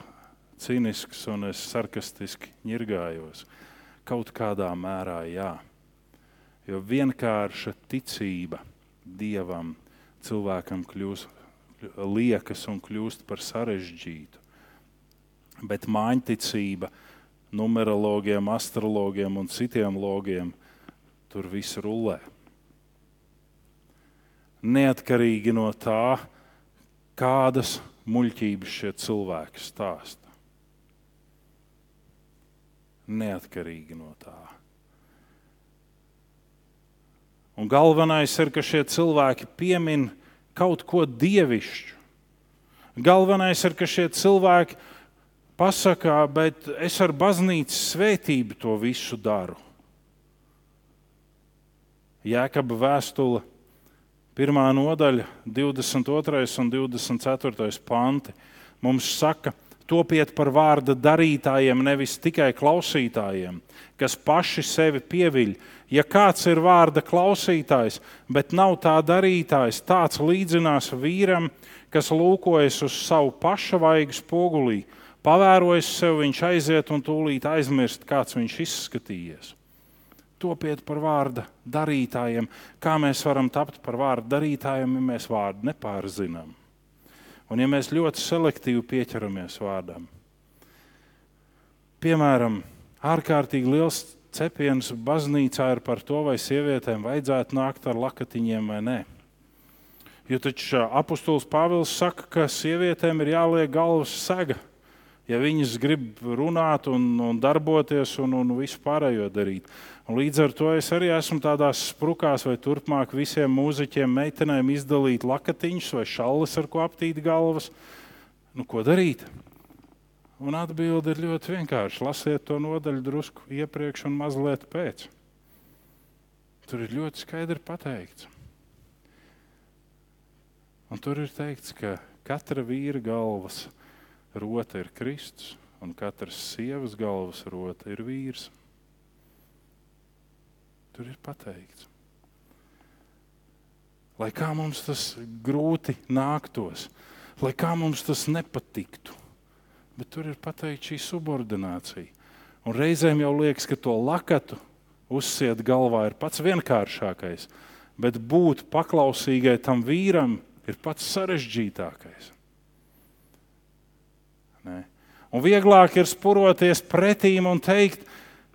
cīnisks un es sarkastiski ņirgājos. Kaut kādā mērā jā. Jo vienkārša ticība dievam cilvēkam kļūst liekas un kļūst par sarežģītu. Bet mājiņticība numerologiem, astrologiem un citiem logiem tur viss rullē. Neatkarīgi no tā, kādas muļķības šie cilvēki stāsta. Neatkarīgi no tā. Un galvenais ir, ka šie cilvēki piemin kaut ko dievišķu. Galvenais ir, ka šie cilvēki pasakā, bet es ar baznīcas svētību to visu daru. Jēkabā vēstule, pirmā nodaļa, 22. un 24. panti mums saka, topiet par vārda darītājiem, nevis tikai klausītājiem, kas paši sevi pieviļ. Ja kāds ir vārda klausītājs, bet nav tā darītājs, tāds līdzinās vīram, kas lūkojas uz savu paša vaigu spogulī, pavērojas sev, viņš aiziet un tūlīt aizmirst, kāds viņš izskatījies. Topiet par vārda darītājiem. Kā mēs varam tapt par vārdu darītājiem, ja mēs vārdu nepārzinām? Un ja mēs ļoti selektīvi pieķeramies vārdam, piemēram, ārkārtīgi liels cepiens baznīcā ir par to, vai sievietēm vajadzētu nākt ar lakatiņiem vai nē. Jo taču apustulis Pāvils saka, ka sievietēm ir jāliek galvas sega, ja viņas grib runāt un, un darboties un, un visu pārējo darīt. Un līdz ar to es arī esmu tādās sprukās, vai turpmāk visiem mūziķiem, meitenēm izdalīt lakatiņus vai šalles, ar ko aptīt galvas. Nu, ko darīt? Un atbilde ir ļoti vienkārša. Lasiet to nodaļu drusku iepriekš un mazliet pēc. Tur ir ļoti skaidri pateikts. Un tur ir teikts, ka katra vīra galvas rota ir Kristus, un katras sievas galvas rota ir vīrs. Tur ir pateikts. Lai kā mums tas grūti nāktos, lai kā mums tas nepatiktu, bet tur ir pateikts šī subordinācija. Un reizēm jau liekas, ka to lakatu uzsiet galvā ir pats vienkāršākais, bet būt paklausīgai tam vīram ir pats sarežģītākais. Nē. Un vieglāk ir spuroties pretīm un teikt,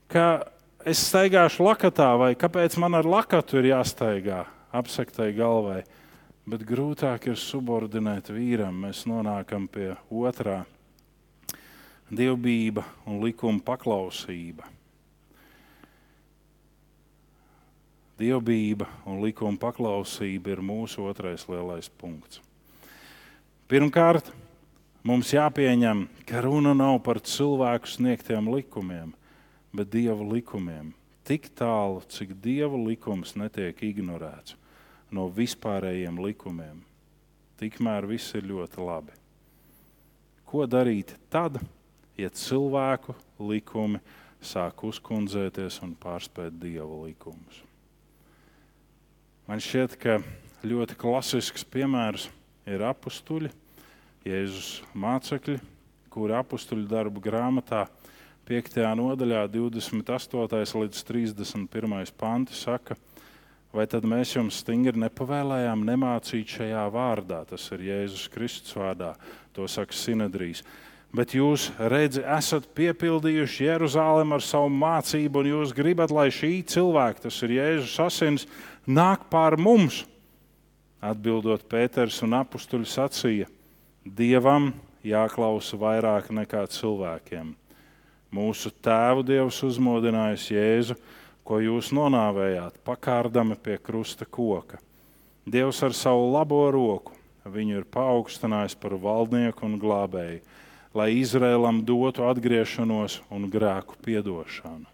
ka es staigāšu lakatā, vai kāpēc man ar lakatu ir jāstaigā apsektai galvai. Bet grūtāk ir subordinēt vīram. Mēs nonākam pie otrā - dievbijība un likuma paklausība. Dievbijība un likuma paklausība ir mūsu otrais lielais punkts. Pirmkārt, mums jāpieņem, ka runa nav par cilvēku sniegtiem likumiem, bet dieva likumiem. Tik tālu, cik dieva likums netiek ignorēts no vispārējiem likumiem, tikmēr viss ir ļoti labi. Ko darīt tad, ja cilvēku likumi sāk uzkundzēties un pārspēt dieva likumus? Man šķiet, ka ļoti klasisks piemērs ir apstuļi, Jēzus mācekļi, kuri apstuļu darbu grāmatā 5. nodaļā, 28. līdz 31. panti saka, vai tad mēs jums stingri nepavēlējām nemācīt šajā vārdā, tas ir Jēzus Kristus vārdā, to saka Sinedrijas. Bet jūs redzi, esat piepildījuši Jeruzalem ar savu mācību, un jūs gribat, lai šī cilvēka, tas ir Jēzus asins, nāk pār mums. Atbildot Pēters un apstuļi sacīja, Dievam jāklausa vairāk nekā cilvēkiem Mūsu tēvu Dievs uzmodinājis Jēzu, ko jūs nonāvējāt, pakārdami pie krusta koka. Dievs ar savu labo roku viņu ir paaugstinājis par valdnieku un glābēju, lai Izrēlam dotu atgriešanos un grēku piedošanu.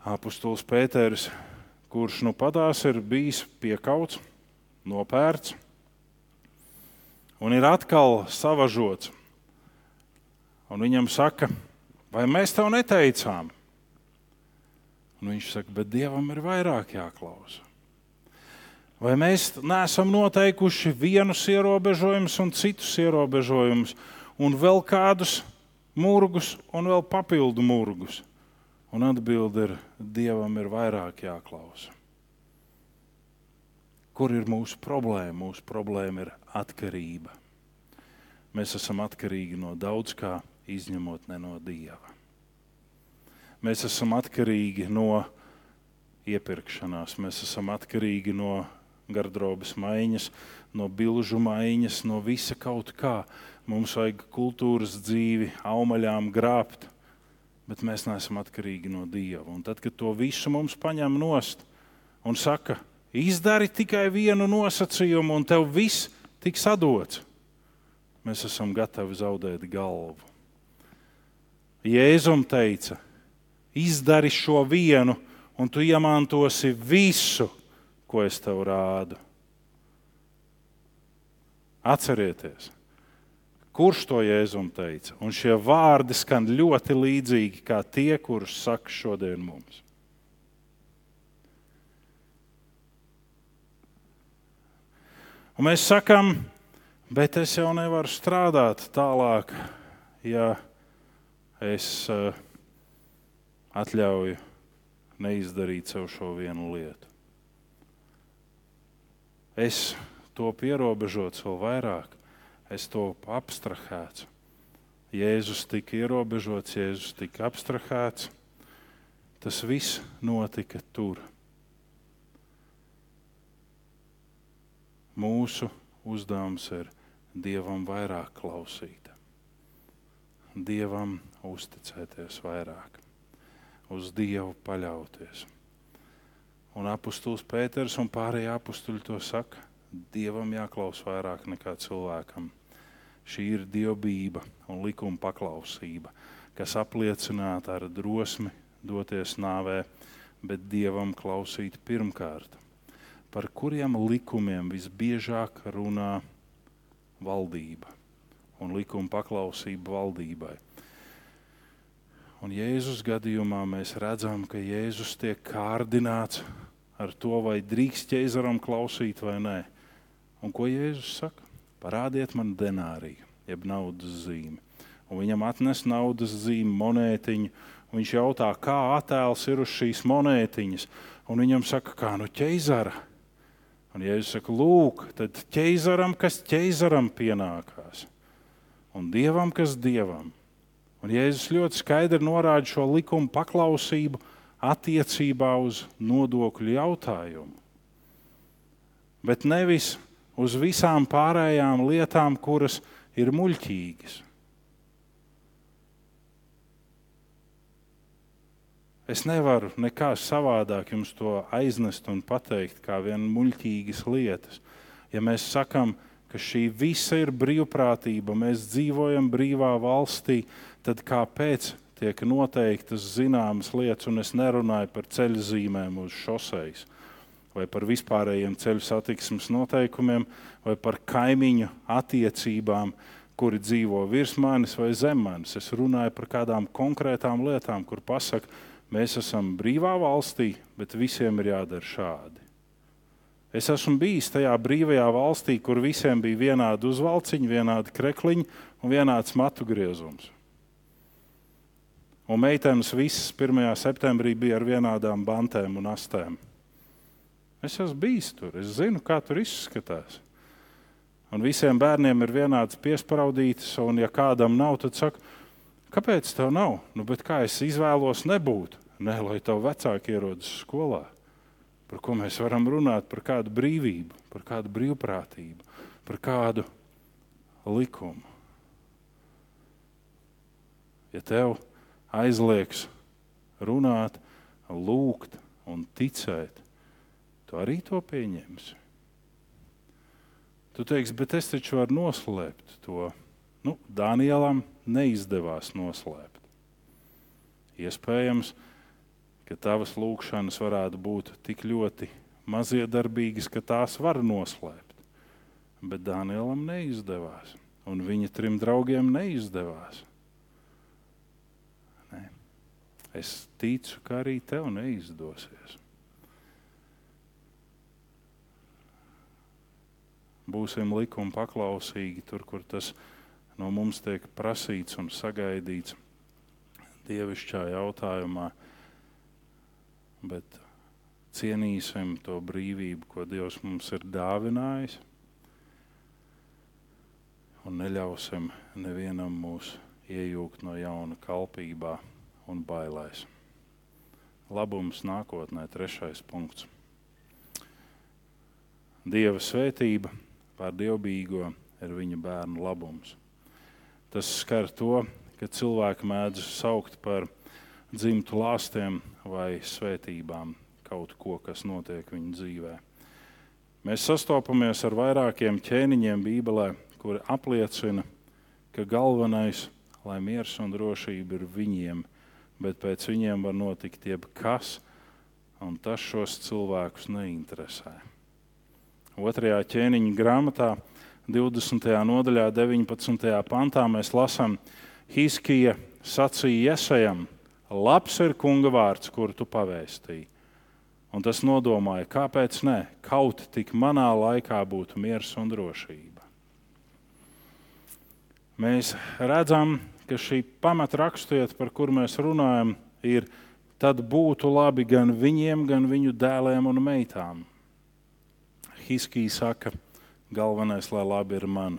Apostols Pēters, kurš nu padās ir bijis piekauts, nopērts un ir atkal savažots, un viņam saka, Vai mēs tev neteicām? Un viņš saka, bet Dievam ir vairāk jāklausa. Vai mēs neesam noteikuši vienus ierobežojumus un citus ierobežojumus, un vēl kādus murgus, un vēl papildu murgus? Un atbilde ir, Dievam ir vairāk jāklausa. Kur ir mūsu problēma? Mūsu problēma ir atkarība. Mēs esam atkarīgi no daudz kā, izņemot ne no Dieva. Mēs esam atkarīgi no iepirkšanās, mēs esam atkarīgi no gardrobas maiņas, no bilžu maiņas, no visa kaut kā. Mums vajag kultūras dzīvi, augaļām grābt, bet mēs neesam atkarīgi no Dieva. Un tad, kad to visu mums paņem nost un saka, izdari tikai vienu nosacījumu, un tev viss tiks atdots, mēs esam gatavi zaudēt galvu. Jēzum teica, izdari šo vienu, un tu iemantosi visu ko es tev rādu. Atcerieties, kurš to Jēzum teica. Un šie vārdi skan ļoti līdzīgi kā tie, kurus saka šodien mums. Un mēs sakām, bet es jau nevaru strādāt tālāk, ja es uh, atļauju neizdarīt sev šo vienu lietu es to ierobežots vēl vairāk, es to abstrahēts. Jēzus tika ierobežots, Jēzus tika abstrahēts. Tas viss notika tur. Mūsu uzdevums ir Dievam vairāk klausīt, Dievam uzticēties vairāk, uz Dievu paļauties. Un apustulis Pēters un pārējie apustuļi to saka. Dievam jāklaus vairāk nekā cilvēkam. Šī ir dievbijība un likuma paklausība, kas apliecināta ar drosmi doties nāvē, bet dievam klausīt pirmkārt. Par kuriem likumiem visbiežāk runā valdība un likuma paklausība valdībai? Un Jēzus gadījumā mēs redzam, ka Jēzus tiek kārdināts ar to, vai drīkst ķēzaram klausīt vai nē. Un ko Jēzus saka? Parādiet man denāriju, jeb naudas zīmi. Un viņam atnes naudas zīmi, monētiņu. Viņš jautā, kā attēls ir uz šīs monētiņas. Un viņam saka, kā no ķēzara. Un Jēzus saka, lūk, tad ķēzaram, kas ķēzaram pienākās, un dievam, kas dievam. Un Jēzus ļoti skaidri norāda šo likumu paklausību attiecībā uz nodokļu jautājumu. Bet nevis uz visām pārējām lietām, kuras ir muļķīgas. Es nevaru nekā savādāk jums to aiznest un pateikt, kā vien muļķīgas lietas. Ja mēs sakām, ka šī visa ir brīvprātība, mēs dzīvojam brīvā valstī, tad kāpēc tiek noteiktas zināmas lietas, un es nerunāju par ceļu zīmēm uz šoseis, vai par vispārējiem ceļu satiksmes noteikumiem, vai par kaimiņu attiecībām, kuri dzīvo virs manis vai zem manis. Es runāju par kādām konkrētām lietām, kur pasaka, mēs esam brīvā valstī, bet visiem ir jādara šādi. Es esmu bijis tajā brīvajā valstī, kur visiem bija vienādi uzvalciņi, vienādi krekliņi un vienāds matu griezums. Un meitenes visas 1. septembrī bija ar vienādām bantēm un astēm. Es esmu bijis tur, es zinu, kā tur izskatās. Un visiem bērniem ir vienāds piespraudītis, un ja kādam nav, tad saka, kāpēc tev nav? Nu, kā es izvēlos nebūt? Nē, lai tev vecāki ierodas skolā par ko mēs varam runāt, par kādu brīvību, par kādu brīvprātību, par kādu likumu. Ja tev aizliegs runāt, lūgt un ticēt, tu arī to pieņemsi. Tu teiksi, bet es taču varu noslēpt to. Nu, Danielam neizdevās noslēpt. Iespējams, ka tavas lūkšanas varētu būt tik ļoti maziedarbīgas, ka tās var noslēpt. Bet Dānielam neizdevās, un viņa trim draugiem neizdevās. Ne. Es ticu, ka arī tev neizdosies. Būsim likuma paklausīgi tur, kur tas no mums tiek prasīts un sagaidīts dievišķā jautājumā, bet cienīsim to brīvību, ko Dievs mums ir dāvinājis, un neļausim nevienam mūs iejūgt no jauna kalpībā un bailēs. Labums nākotnē, trešais punkts. Dieva svētība pār dievbijīgo ir viņa bērnu labums. Tas skar to, ka cilvēki mēdz saukt par dzimtu lāstiem vai svētībām kaut ko, kas notiek viņu dzīvē. Mēs sastopamies ar vairākiem ķēniņiem Bībelē, kuri apliecina, ka galvenais, lai miers un drošība ir viņiem, bet pēc viņiem var notikt jebkas, un tas šos cilvēkus neinteresē. Otrajā ķēniņa grāmatā, 20. nodaļā, 19. pantā, mēs lasām, Hiskija sacīja Iesajam, labs ir kunga vārds, kuru tu pavēstīji. Un tas nodomāja, kāpēc ne? Kaut tik manā laikā būtu miers un drošība. Mēs redzam, ka šī pamatrakstiet, par kuru mēs runājam, ir tad būtu labi gan viņiem, gan viņu dēliem un meitām. Hiskija saka, galvenais, lai labi ir man.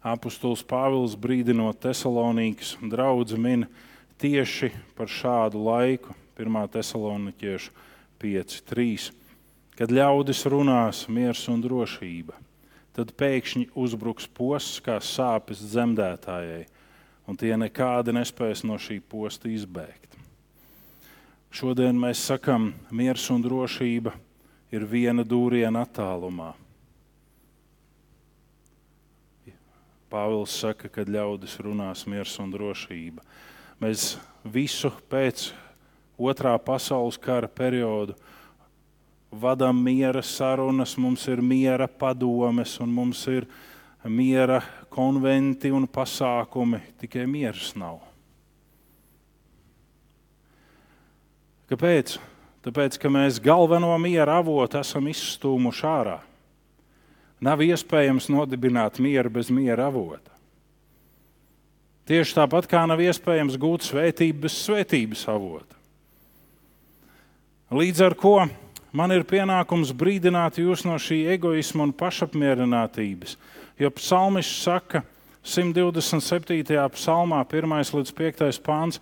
Apostols Pāvils brīdinot Thessalonikas draugu min tieši par šādu laiku, 1. Thesalonikiešu 5.3. Kad ļaudis runās miers un drošība, tad pēkšņi uzbruks posts kā sāpes dzemdētājai un tie nekādi nespēs no šī posta izbēgt. Šodien mēs sakām, miers un drošība ir viena dūriena attālumā. Pāvils saka, ka ļaudis runās miers un drošība. Mēs visu pēc otrā pasaules kara periodu vadām miera sarunas, mums ir miera padomes un mums ir miera konventi un pasākumi, tikai miers nav. Kāpēc? Tāpēc, ka mēs galveno miera avotu esam izstūmuši ārā. Nav iespējams nodibināt mieru bez miera avota. Tieši tāpat kā nav iespējams gūt svētību bez svētības avota. Līdz ar to man ir pienākums brīdināt jūs no šī egoisma un pašapmierinātības, Jo psalmists saka 127. psalmā, 1 līdz 5 pāns,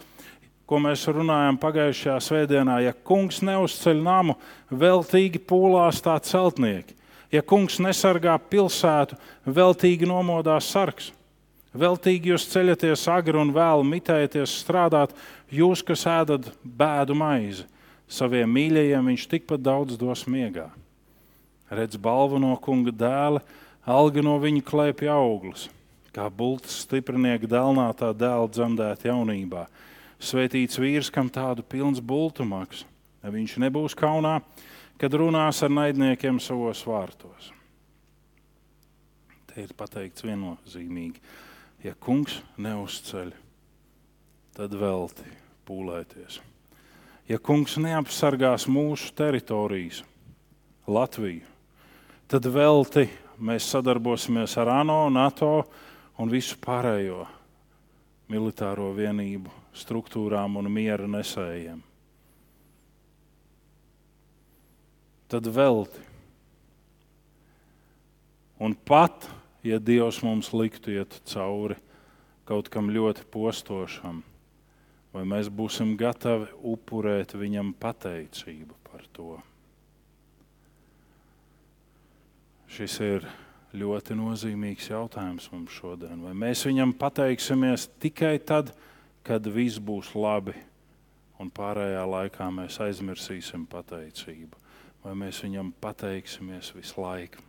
ko mēs runājām pagājušajā svētdienā, ja kungs neuzceļ namu, veltīgi pūlās tā celtnieki. Ja kungs nesargā pilsētu, veltīgi nomodās sargs. Veltīgi jūs ceļaties agri un vēl mitēties strādāt, jūs, kas ēdat bēdu maizi. Saviem mīļajiem viņš tikpat daudz dos miegā. Redz balvu no kunga dēla, Alga no viņa klēpja auglis, kā bultas stiprinieka dēlnā tā dēla dzemdēta jaunībā. Svētīts vīrs, kam tādu pilns bultu maks, viņš nebūs kaunā, kad runās ar naidniekiem savos vārtos. Te ir pateikts viennozīmīgi, ja kungs neuzceļ, tad velti pūlēties. Ja kungs neapsargās mūsu teritorijas, Latviju, tad velti mēs sadarbosimies ar ANO, NATO un visu pārējo militāro vienību struktūrām un miera nesējiem. Tad velti. Un pat, ja Dievs mums liktu iet cauri kaut kam ļoti postošam, vai mēs būsim gatavi upurēt viņam pateicību par to? Šis ir ļoti nozīmīgs jautājums mums šodien. Vai mēs viņam pateiksimies tikai tad, kad viss būs labi, un pārējā laikā mēs aizmirsīsim pateicību, vai mēs viņam pateiksimies visu laiku?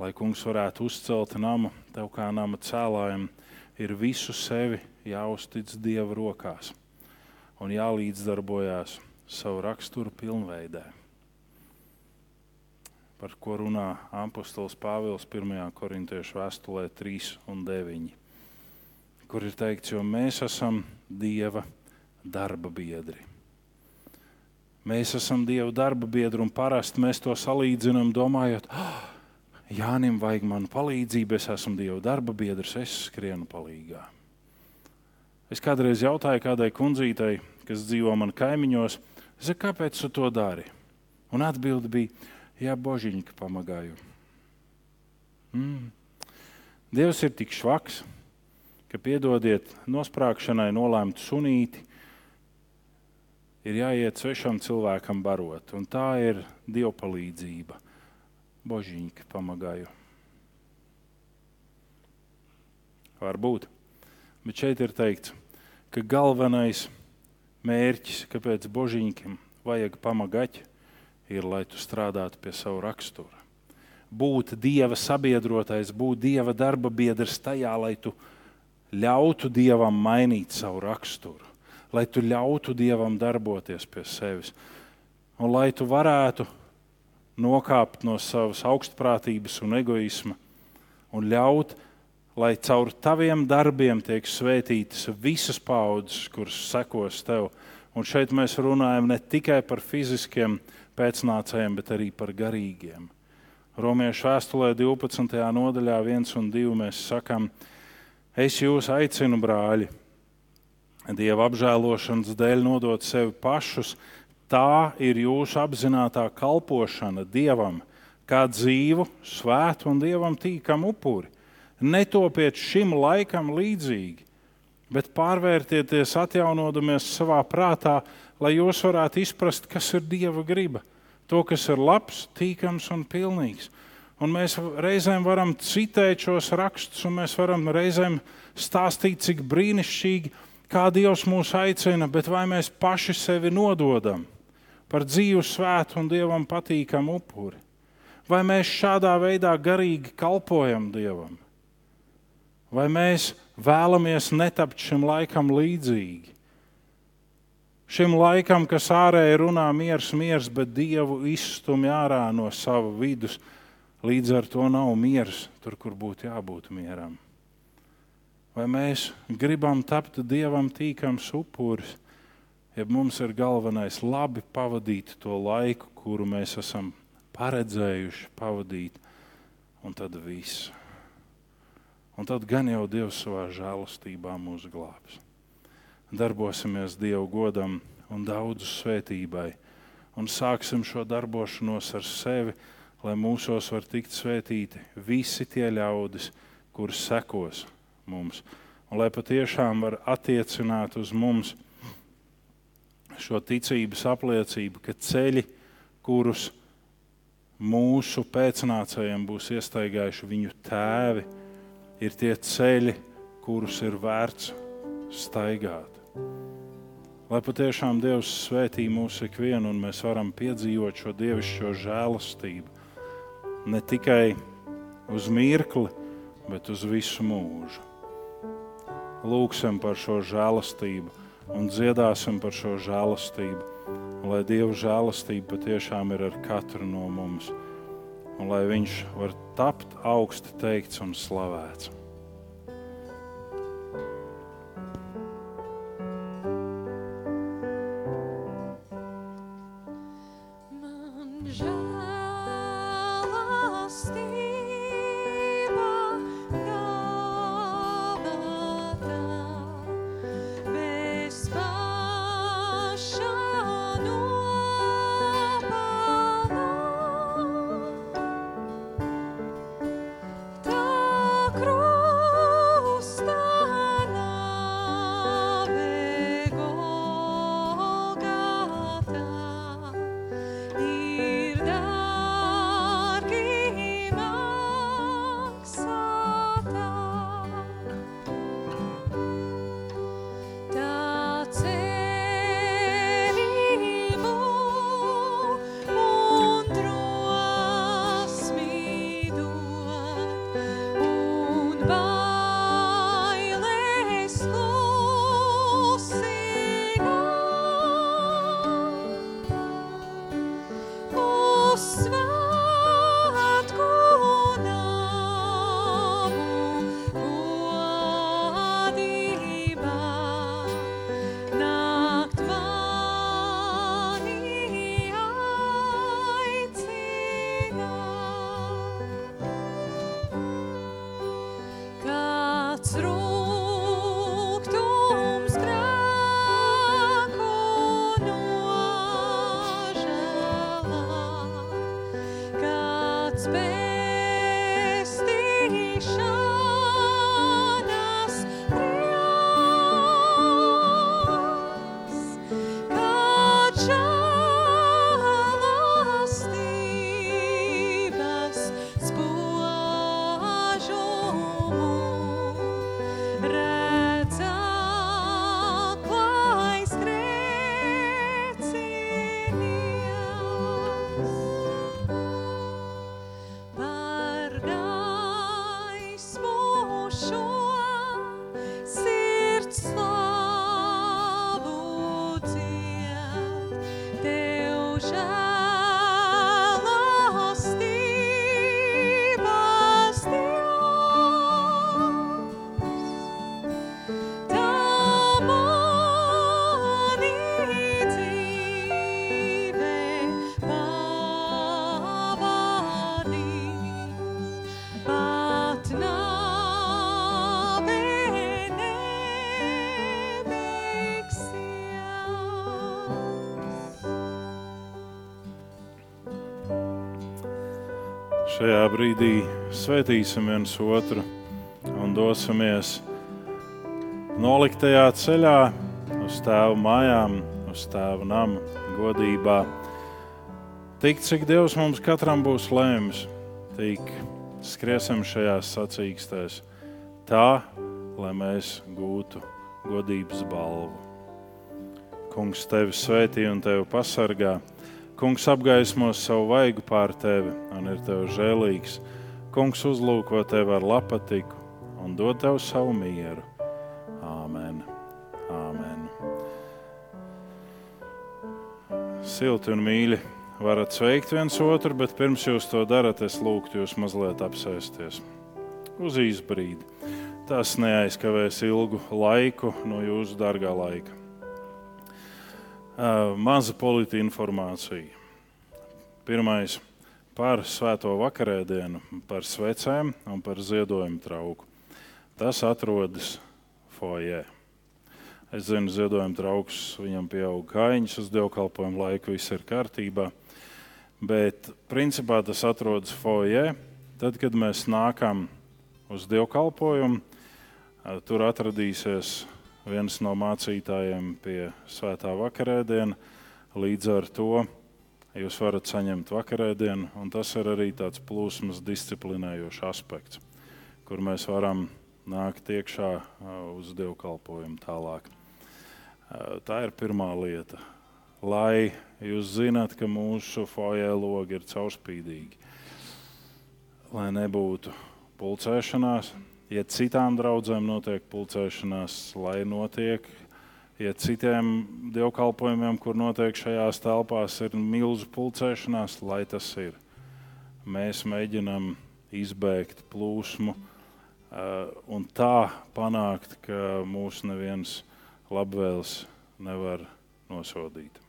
Lai kungs varētu uzcelt namu, tev kā nama cēlājiem, ir visu sevi jāuztic Dieva rokās un jālīdzdarbojās savu raksturu pilnveidē par ko runā apustulis Pāvils 1. korintiešu vēstulē 3 un 9, kur ir teikts, jo mēs esam Dieva darba biedri. Mēs esam Dieva darba biedri, un parasti mēs to salīdzinām, domājot, ah, Jānim vajag manu palīdzību, es esmu Dieva darba biedrs, es skrienu palīgā. Es kādreiz jautāju kādai kundzītei, kas dzīvo man kaimiņos, saku, kāpēc tu to dari? Un atbilde bija, jā, božiņka pamagāju. Mm. Dievs ir tik švaks, ka piedodiet nosprāgšanai nolēmtu sunīti, ir jāiet svešam cilvēkam barot. Un tā ir dievpalīdzība. Božiņka pamagāju. Varbūt. Bet šeit ir teikts, ka galvenais mērķis, kāpēc božiņkam vajag pamagaķi, ir, lai tu strādātu pie savu raksturu. Būt dieva sabiedrotais, būt dieva darba biedrs tajā, lai tu ļautu dievam mainīt savu raksturu lai tu ļautu Dievam darboties pie sevis. Un lai tu varētu nokāpt no savas augstprātības un egoisma un ļaut, lai caur taviem darbiem tiek svētītas visas paudzes, kuras sekos tev. Un šeit mēs runājam ne tikai par fiziskiem pēcnācējiem, bet arī par garīgiem. Romiešu vēstulē 12. nodaļā 1 un 2 mēs sakām, es jūs aicinu, brāļi, Dieva apžēlošanas dēļ nodot sevi pašus, tā ir jūsu apzināta kalpošana Dievam, kā dzīvu, svētu un Dievam tīkamu upuri. Netopiet šim laikam līdzīgi, bet pārvērtieties, atjaunodamies savā prātā, lai jūs varētu izprast, kas ir Dieva griba, to, kas ir labs, tīkams un pilnīgs. Un mēs reizēm varam citēt šos rakstus, un mēs varam reizēm stāstīt, cik brīnišķīgi kā Dievs mūs aicina, bet vai mēs paši sevi nododam par dzīvu, svētu un Dievam patīkamu upuri? Vai mēs šādā veidā garīgi kalpojam Dievam? Vai mēs vēlamies netapt šim laikam līdzīgi? Šim laikam, kas ārēji runā miers, miers, bet Dievu izstumj ārā no sava vidus, līdz ar to nav miers tur, kur būtu jābūt mieram. Vai mēs gribam tapt dievam tīkams upuris, ja mums ir galvenais labi pavadīt to laiku, kuru mēs esam paredzējuši pavadīt, un tad viss. Un tad gan jau Dievs savā žēlastībā mūs glābs. Darbosimies Dievu godam un daudzu svētībai, un sāksim šo darbošanos ar sevi, lai mūsos var tikt svētīti visi tie ļaudis, kurus sekos mums. Un lai patiešām var attiecināt uz mums šo ticības apliecību, ka ceļi, kurus mūsu pēcnācējiem būs iestaigājuši viņu tēvi, ir tie ceļi, kurus ir vērts staigāt. Lai patiešām Dievs svētī mūsu ikvienu un mēs varam piedzīvot šo dievišķo žēlastību ne tikai uz mirkli, bet uz visu mūžu lūgsim par šo žēlastību un dziedāsim par šo žēlastību. Lai Dieva žēlastība patiešām ir ar katru no mums, un lai Viņš var tapt augsti teikts un slavēts. Šajā brīdī svētīsim viens otru un dosimies noliktajā ceļā uz tēvu mājām, uz tēvu namu, godībā. Tik cik Dievs mums katram būs lēms, tik skriesim šajās sacīkstēs tā, lai mēs gūtu godības balvu. Kungs tevi svētī un tevi pasargā. Kungs apgaismos savu vaigu pār tevi un ir tev žēlīgs. Kungs uzlūko tevi ar lapatiku un dod tev savu mieru. Āmen! Āmen. Silti un mīļi varat sveikt viens otru, bet pirms jūs to darat, es lūgtu jūs mazliet apsēsties uz īsu brīdi. Tas neaizkavēs ilgu laiku no jūsu dārgā laika. Maza polīta informācija. Pirmais par svēto vakarēdienu, par svecēm un par ziedojumu trauku. Tas atrodas foijē. Es zinu, ziedojuma trauks, viņam pieaug kājiņas uz dievkalpojumu laiku, viss ir kārtībā. Bet principā tas atrodas foijē. Tad, kad mēs nākam uz dievkalpojumu, tur atradīsies viens no mācītājiem pie svētā vakarēdiena. Līdz ar to jūs varat saņemt vakarēdienu, un tas ir arī tāds plūsmas disciplinējošs aspekts, kur mēs varam nākt iekšā uz dievkalpojumu tālāk. Tā ir pirmā lieta. Lai jūs zināt, ka mūsu foijē logi ir caurspīdīgi, lai nebūtu pulcēšanās, ja citām draudzēm notiek pulcēšanās, lai notiek. Ja citiem dievkalpojumiem, kur notiek šajās telpās, ir milzu pulcēšanās, lai tas ir. Mēs mēģinām izbēgt plūsmu un tā panākt, ka mūsu neviens labvēls nevar nosodīt.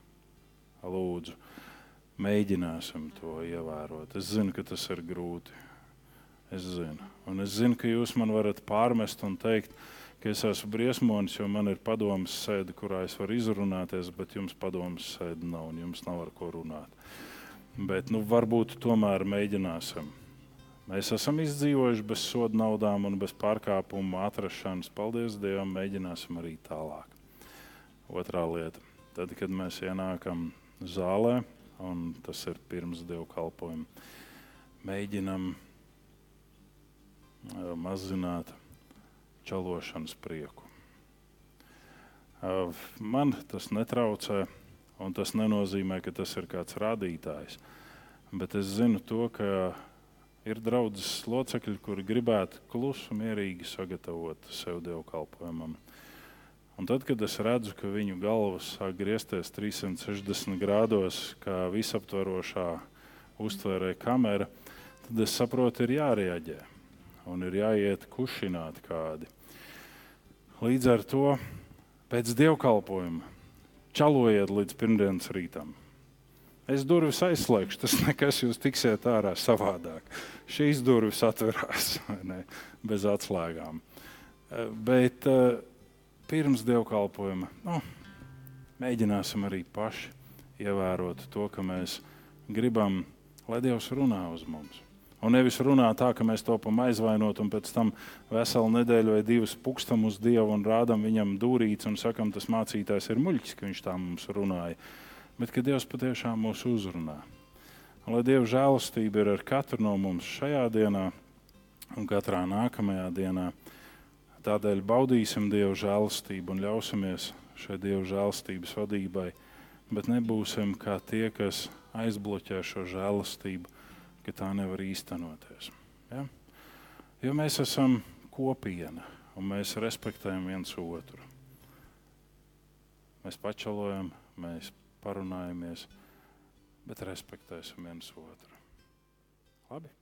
Lūdzu, mēģināsim to ievērot. Es zinu, ka tas ir grūti. Es zinu. Un es zinu, ka jūs man varat pārmest un teikt, ka es esmu briesmonis, jo man ir padomas sēde, kurā es varu izrunāties, bet jums padomas sēde nav un jums nav ar ko runāt. Bet nu, varbūt tomēr mēģināsim. Mēs esam izdzīvojuši bez soda naudām un bez pārkāpumu atrašanas. Paldies Dievam, mēģināsim arī tālāk. Otrā lieta. Tad, kad mēs ienākam zālē, un tas ir pirms dievkalpojuma, mēģinam mazināt čalošanas prieku. Man tas netraucē, un tas nenozīmē, ka tas ir kāds rādītājs. Bet es zinu to, ka ir draudzes locekļi, kuri gribētu klusu, mierīgi sagatavot sev dievkalpojumam. Un tad, kad es redzu, ka viņu galvas sāk griezties 360 grādos, kā visaptvarošā uztvērē kamera, tad es saprotu, ir jārēģē un ir jāiet kušināt kādi. Līdz ar to pēc dievkalpojuma čalojiet līdz pirmdienas rītam. Es durvis aizslēgšu, tas nekas jūs tiksiet ārā savādāk. Šīs durvis atverās ne, bez atslēgām. Eh, bet uh, pirms dievkalpojuma nu, mēģināsim arī paši ievērot to, ka mēs gribam, lai Dievs runā uz mums. Un nevis runā tā, ka mēs topam aizvainot, un pēc tam veselu nedēļu vai divas pukstam uz Dievu un rādām viņam dūrītes un sakam, tas mācītājs ir muļķis, ka viņš tā mums runāja. Bet ka Dievs patiešām mūs uzrunā. Un, lai Dieva žēlastība ir ar katru no mums šajā dienā un katrā nākamajā dienā, tādēļ baudīsim Dieva žēlastību un ļausimies šai Dieva žēlastības vadībai, bet nebūsim kā tie, kas aizbloķē šo žēlastību ka tā nevar īstenoties. Ja? Jo mēs esam kopiena un mēs respektējam viens otru. Mēs pačalojam, mēs parunājamies, bet respektēsim viens otru. Labi,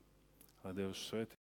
lai Dievs svētī.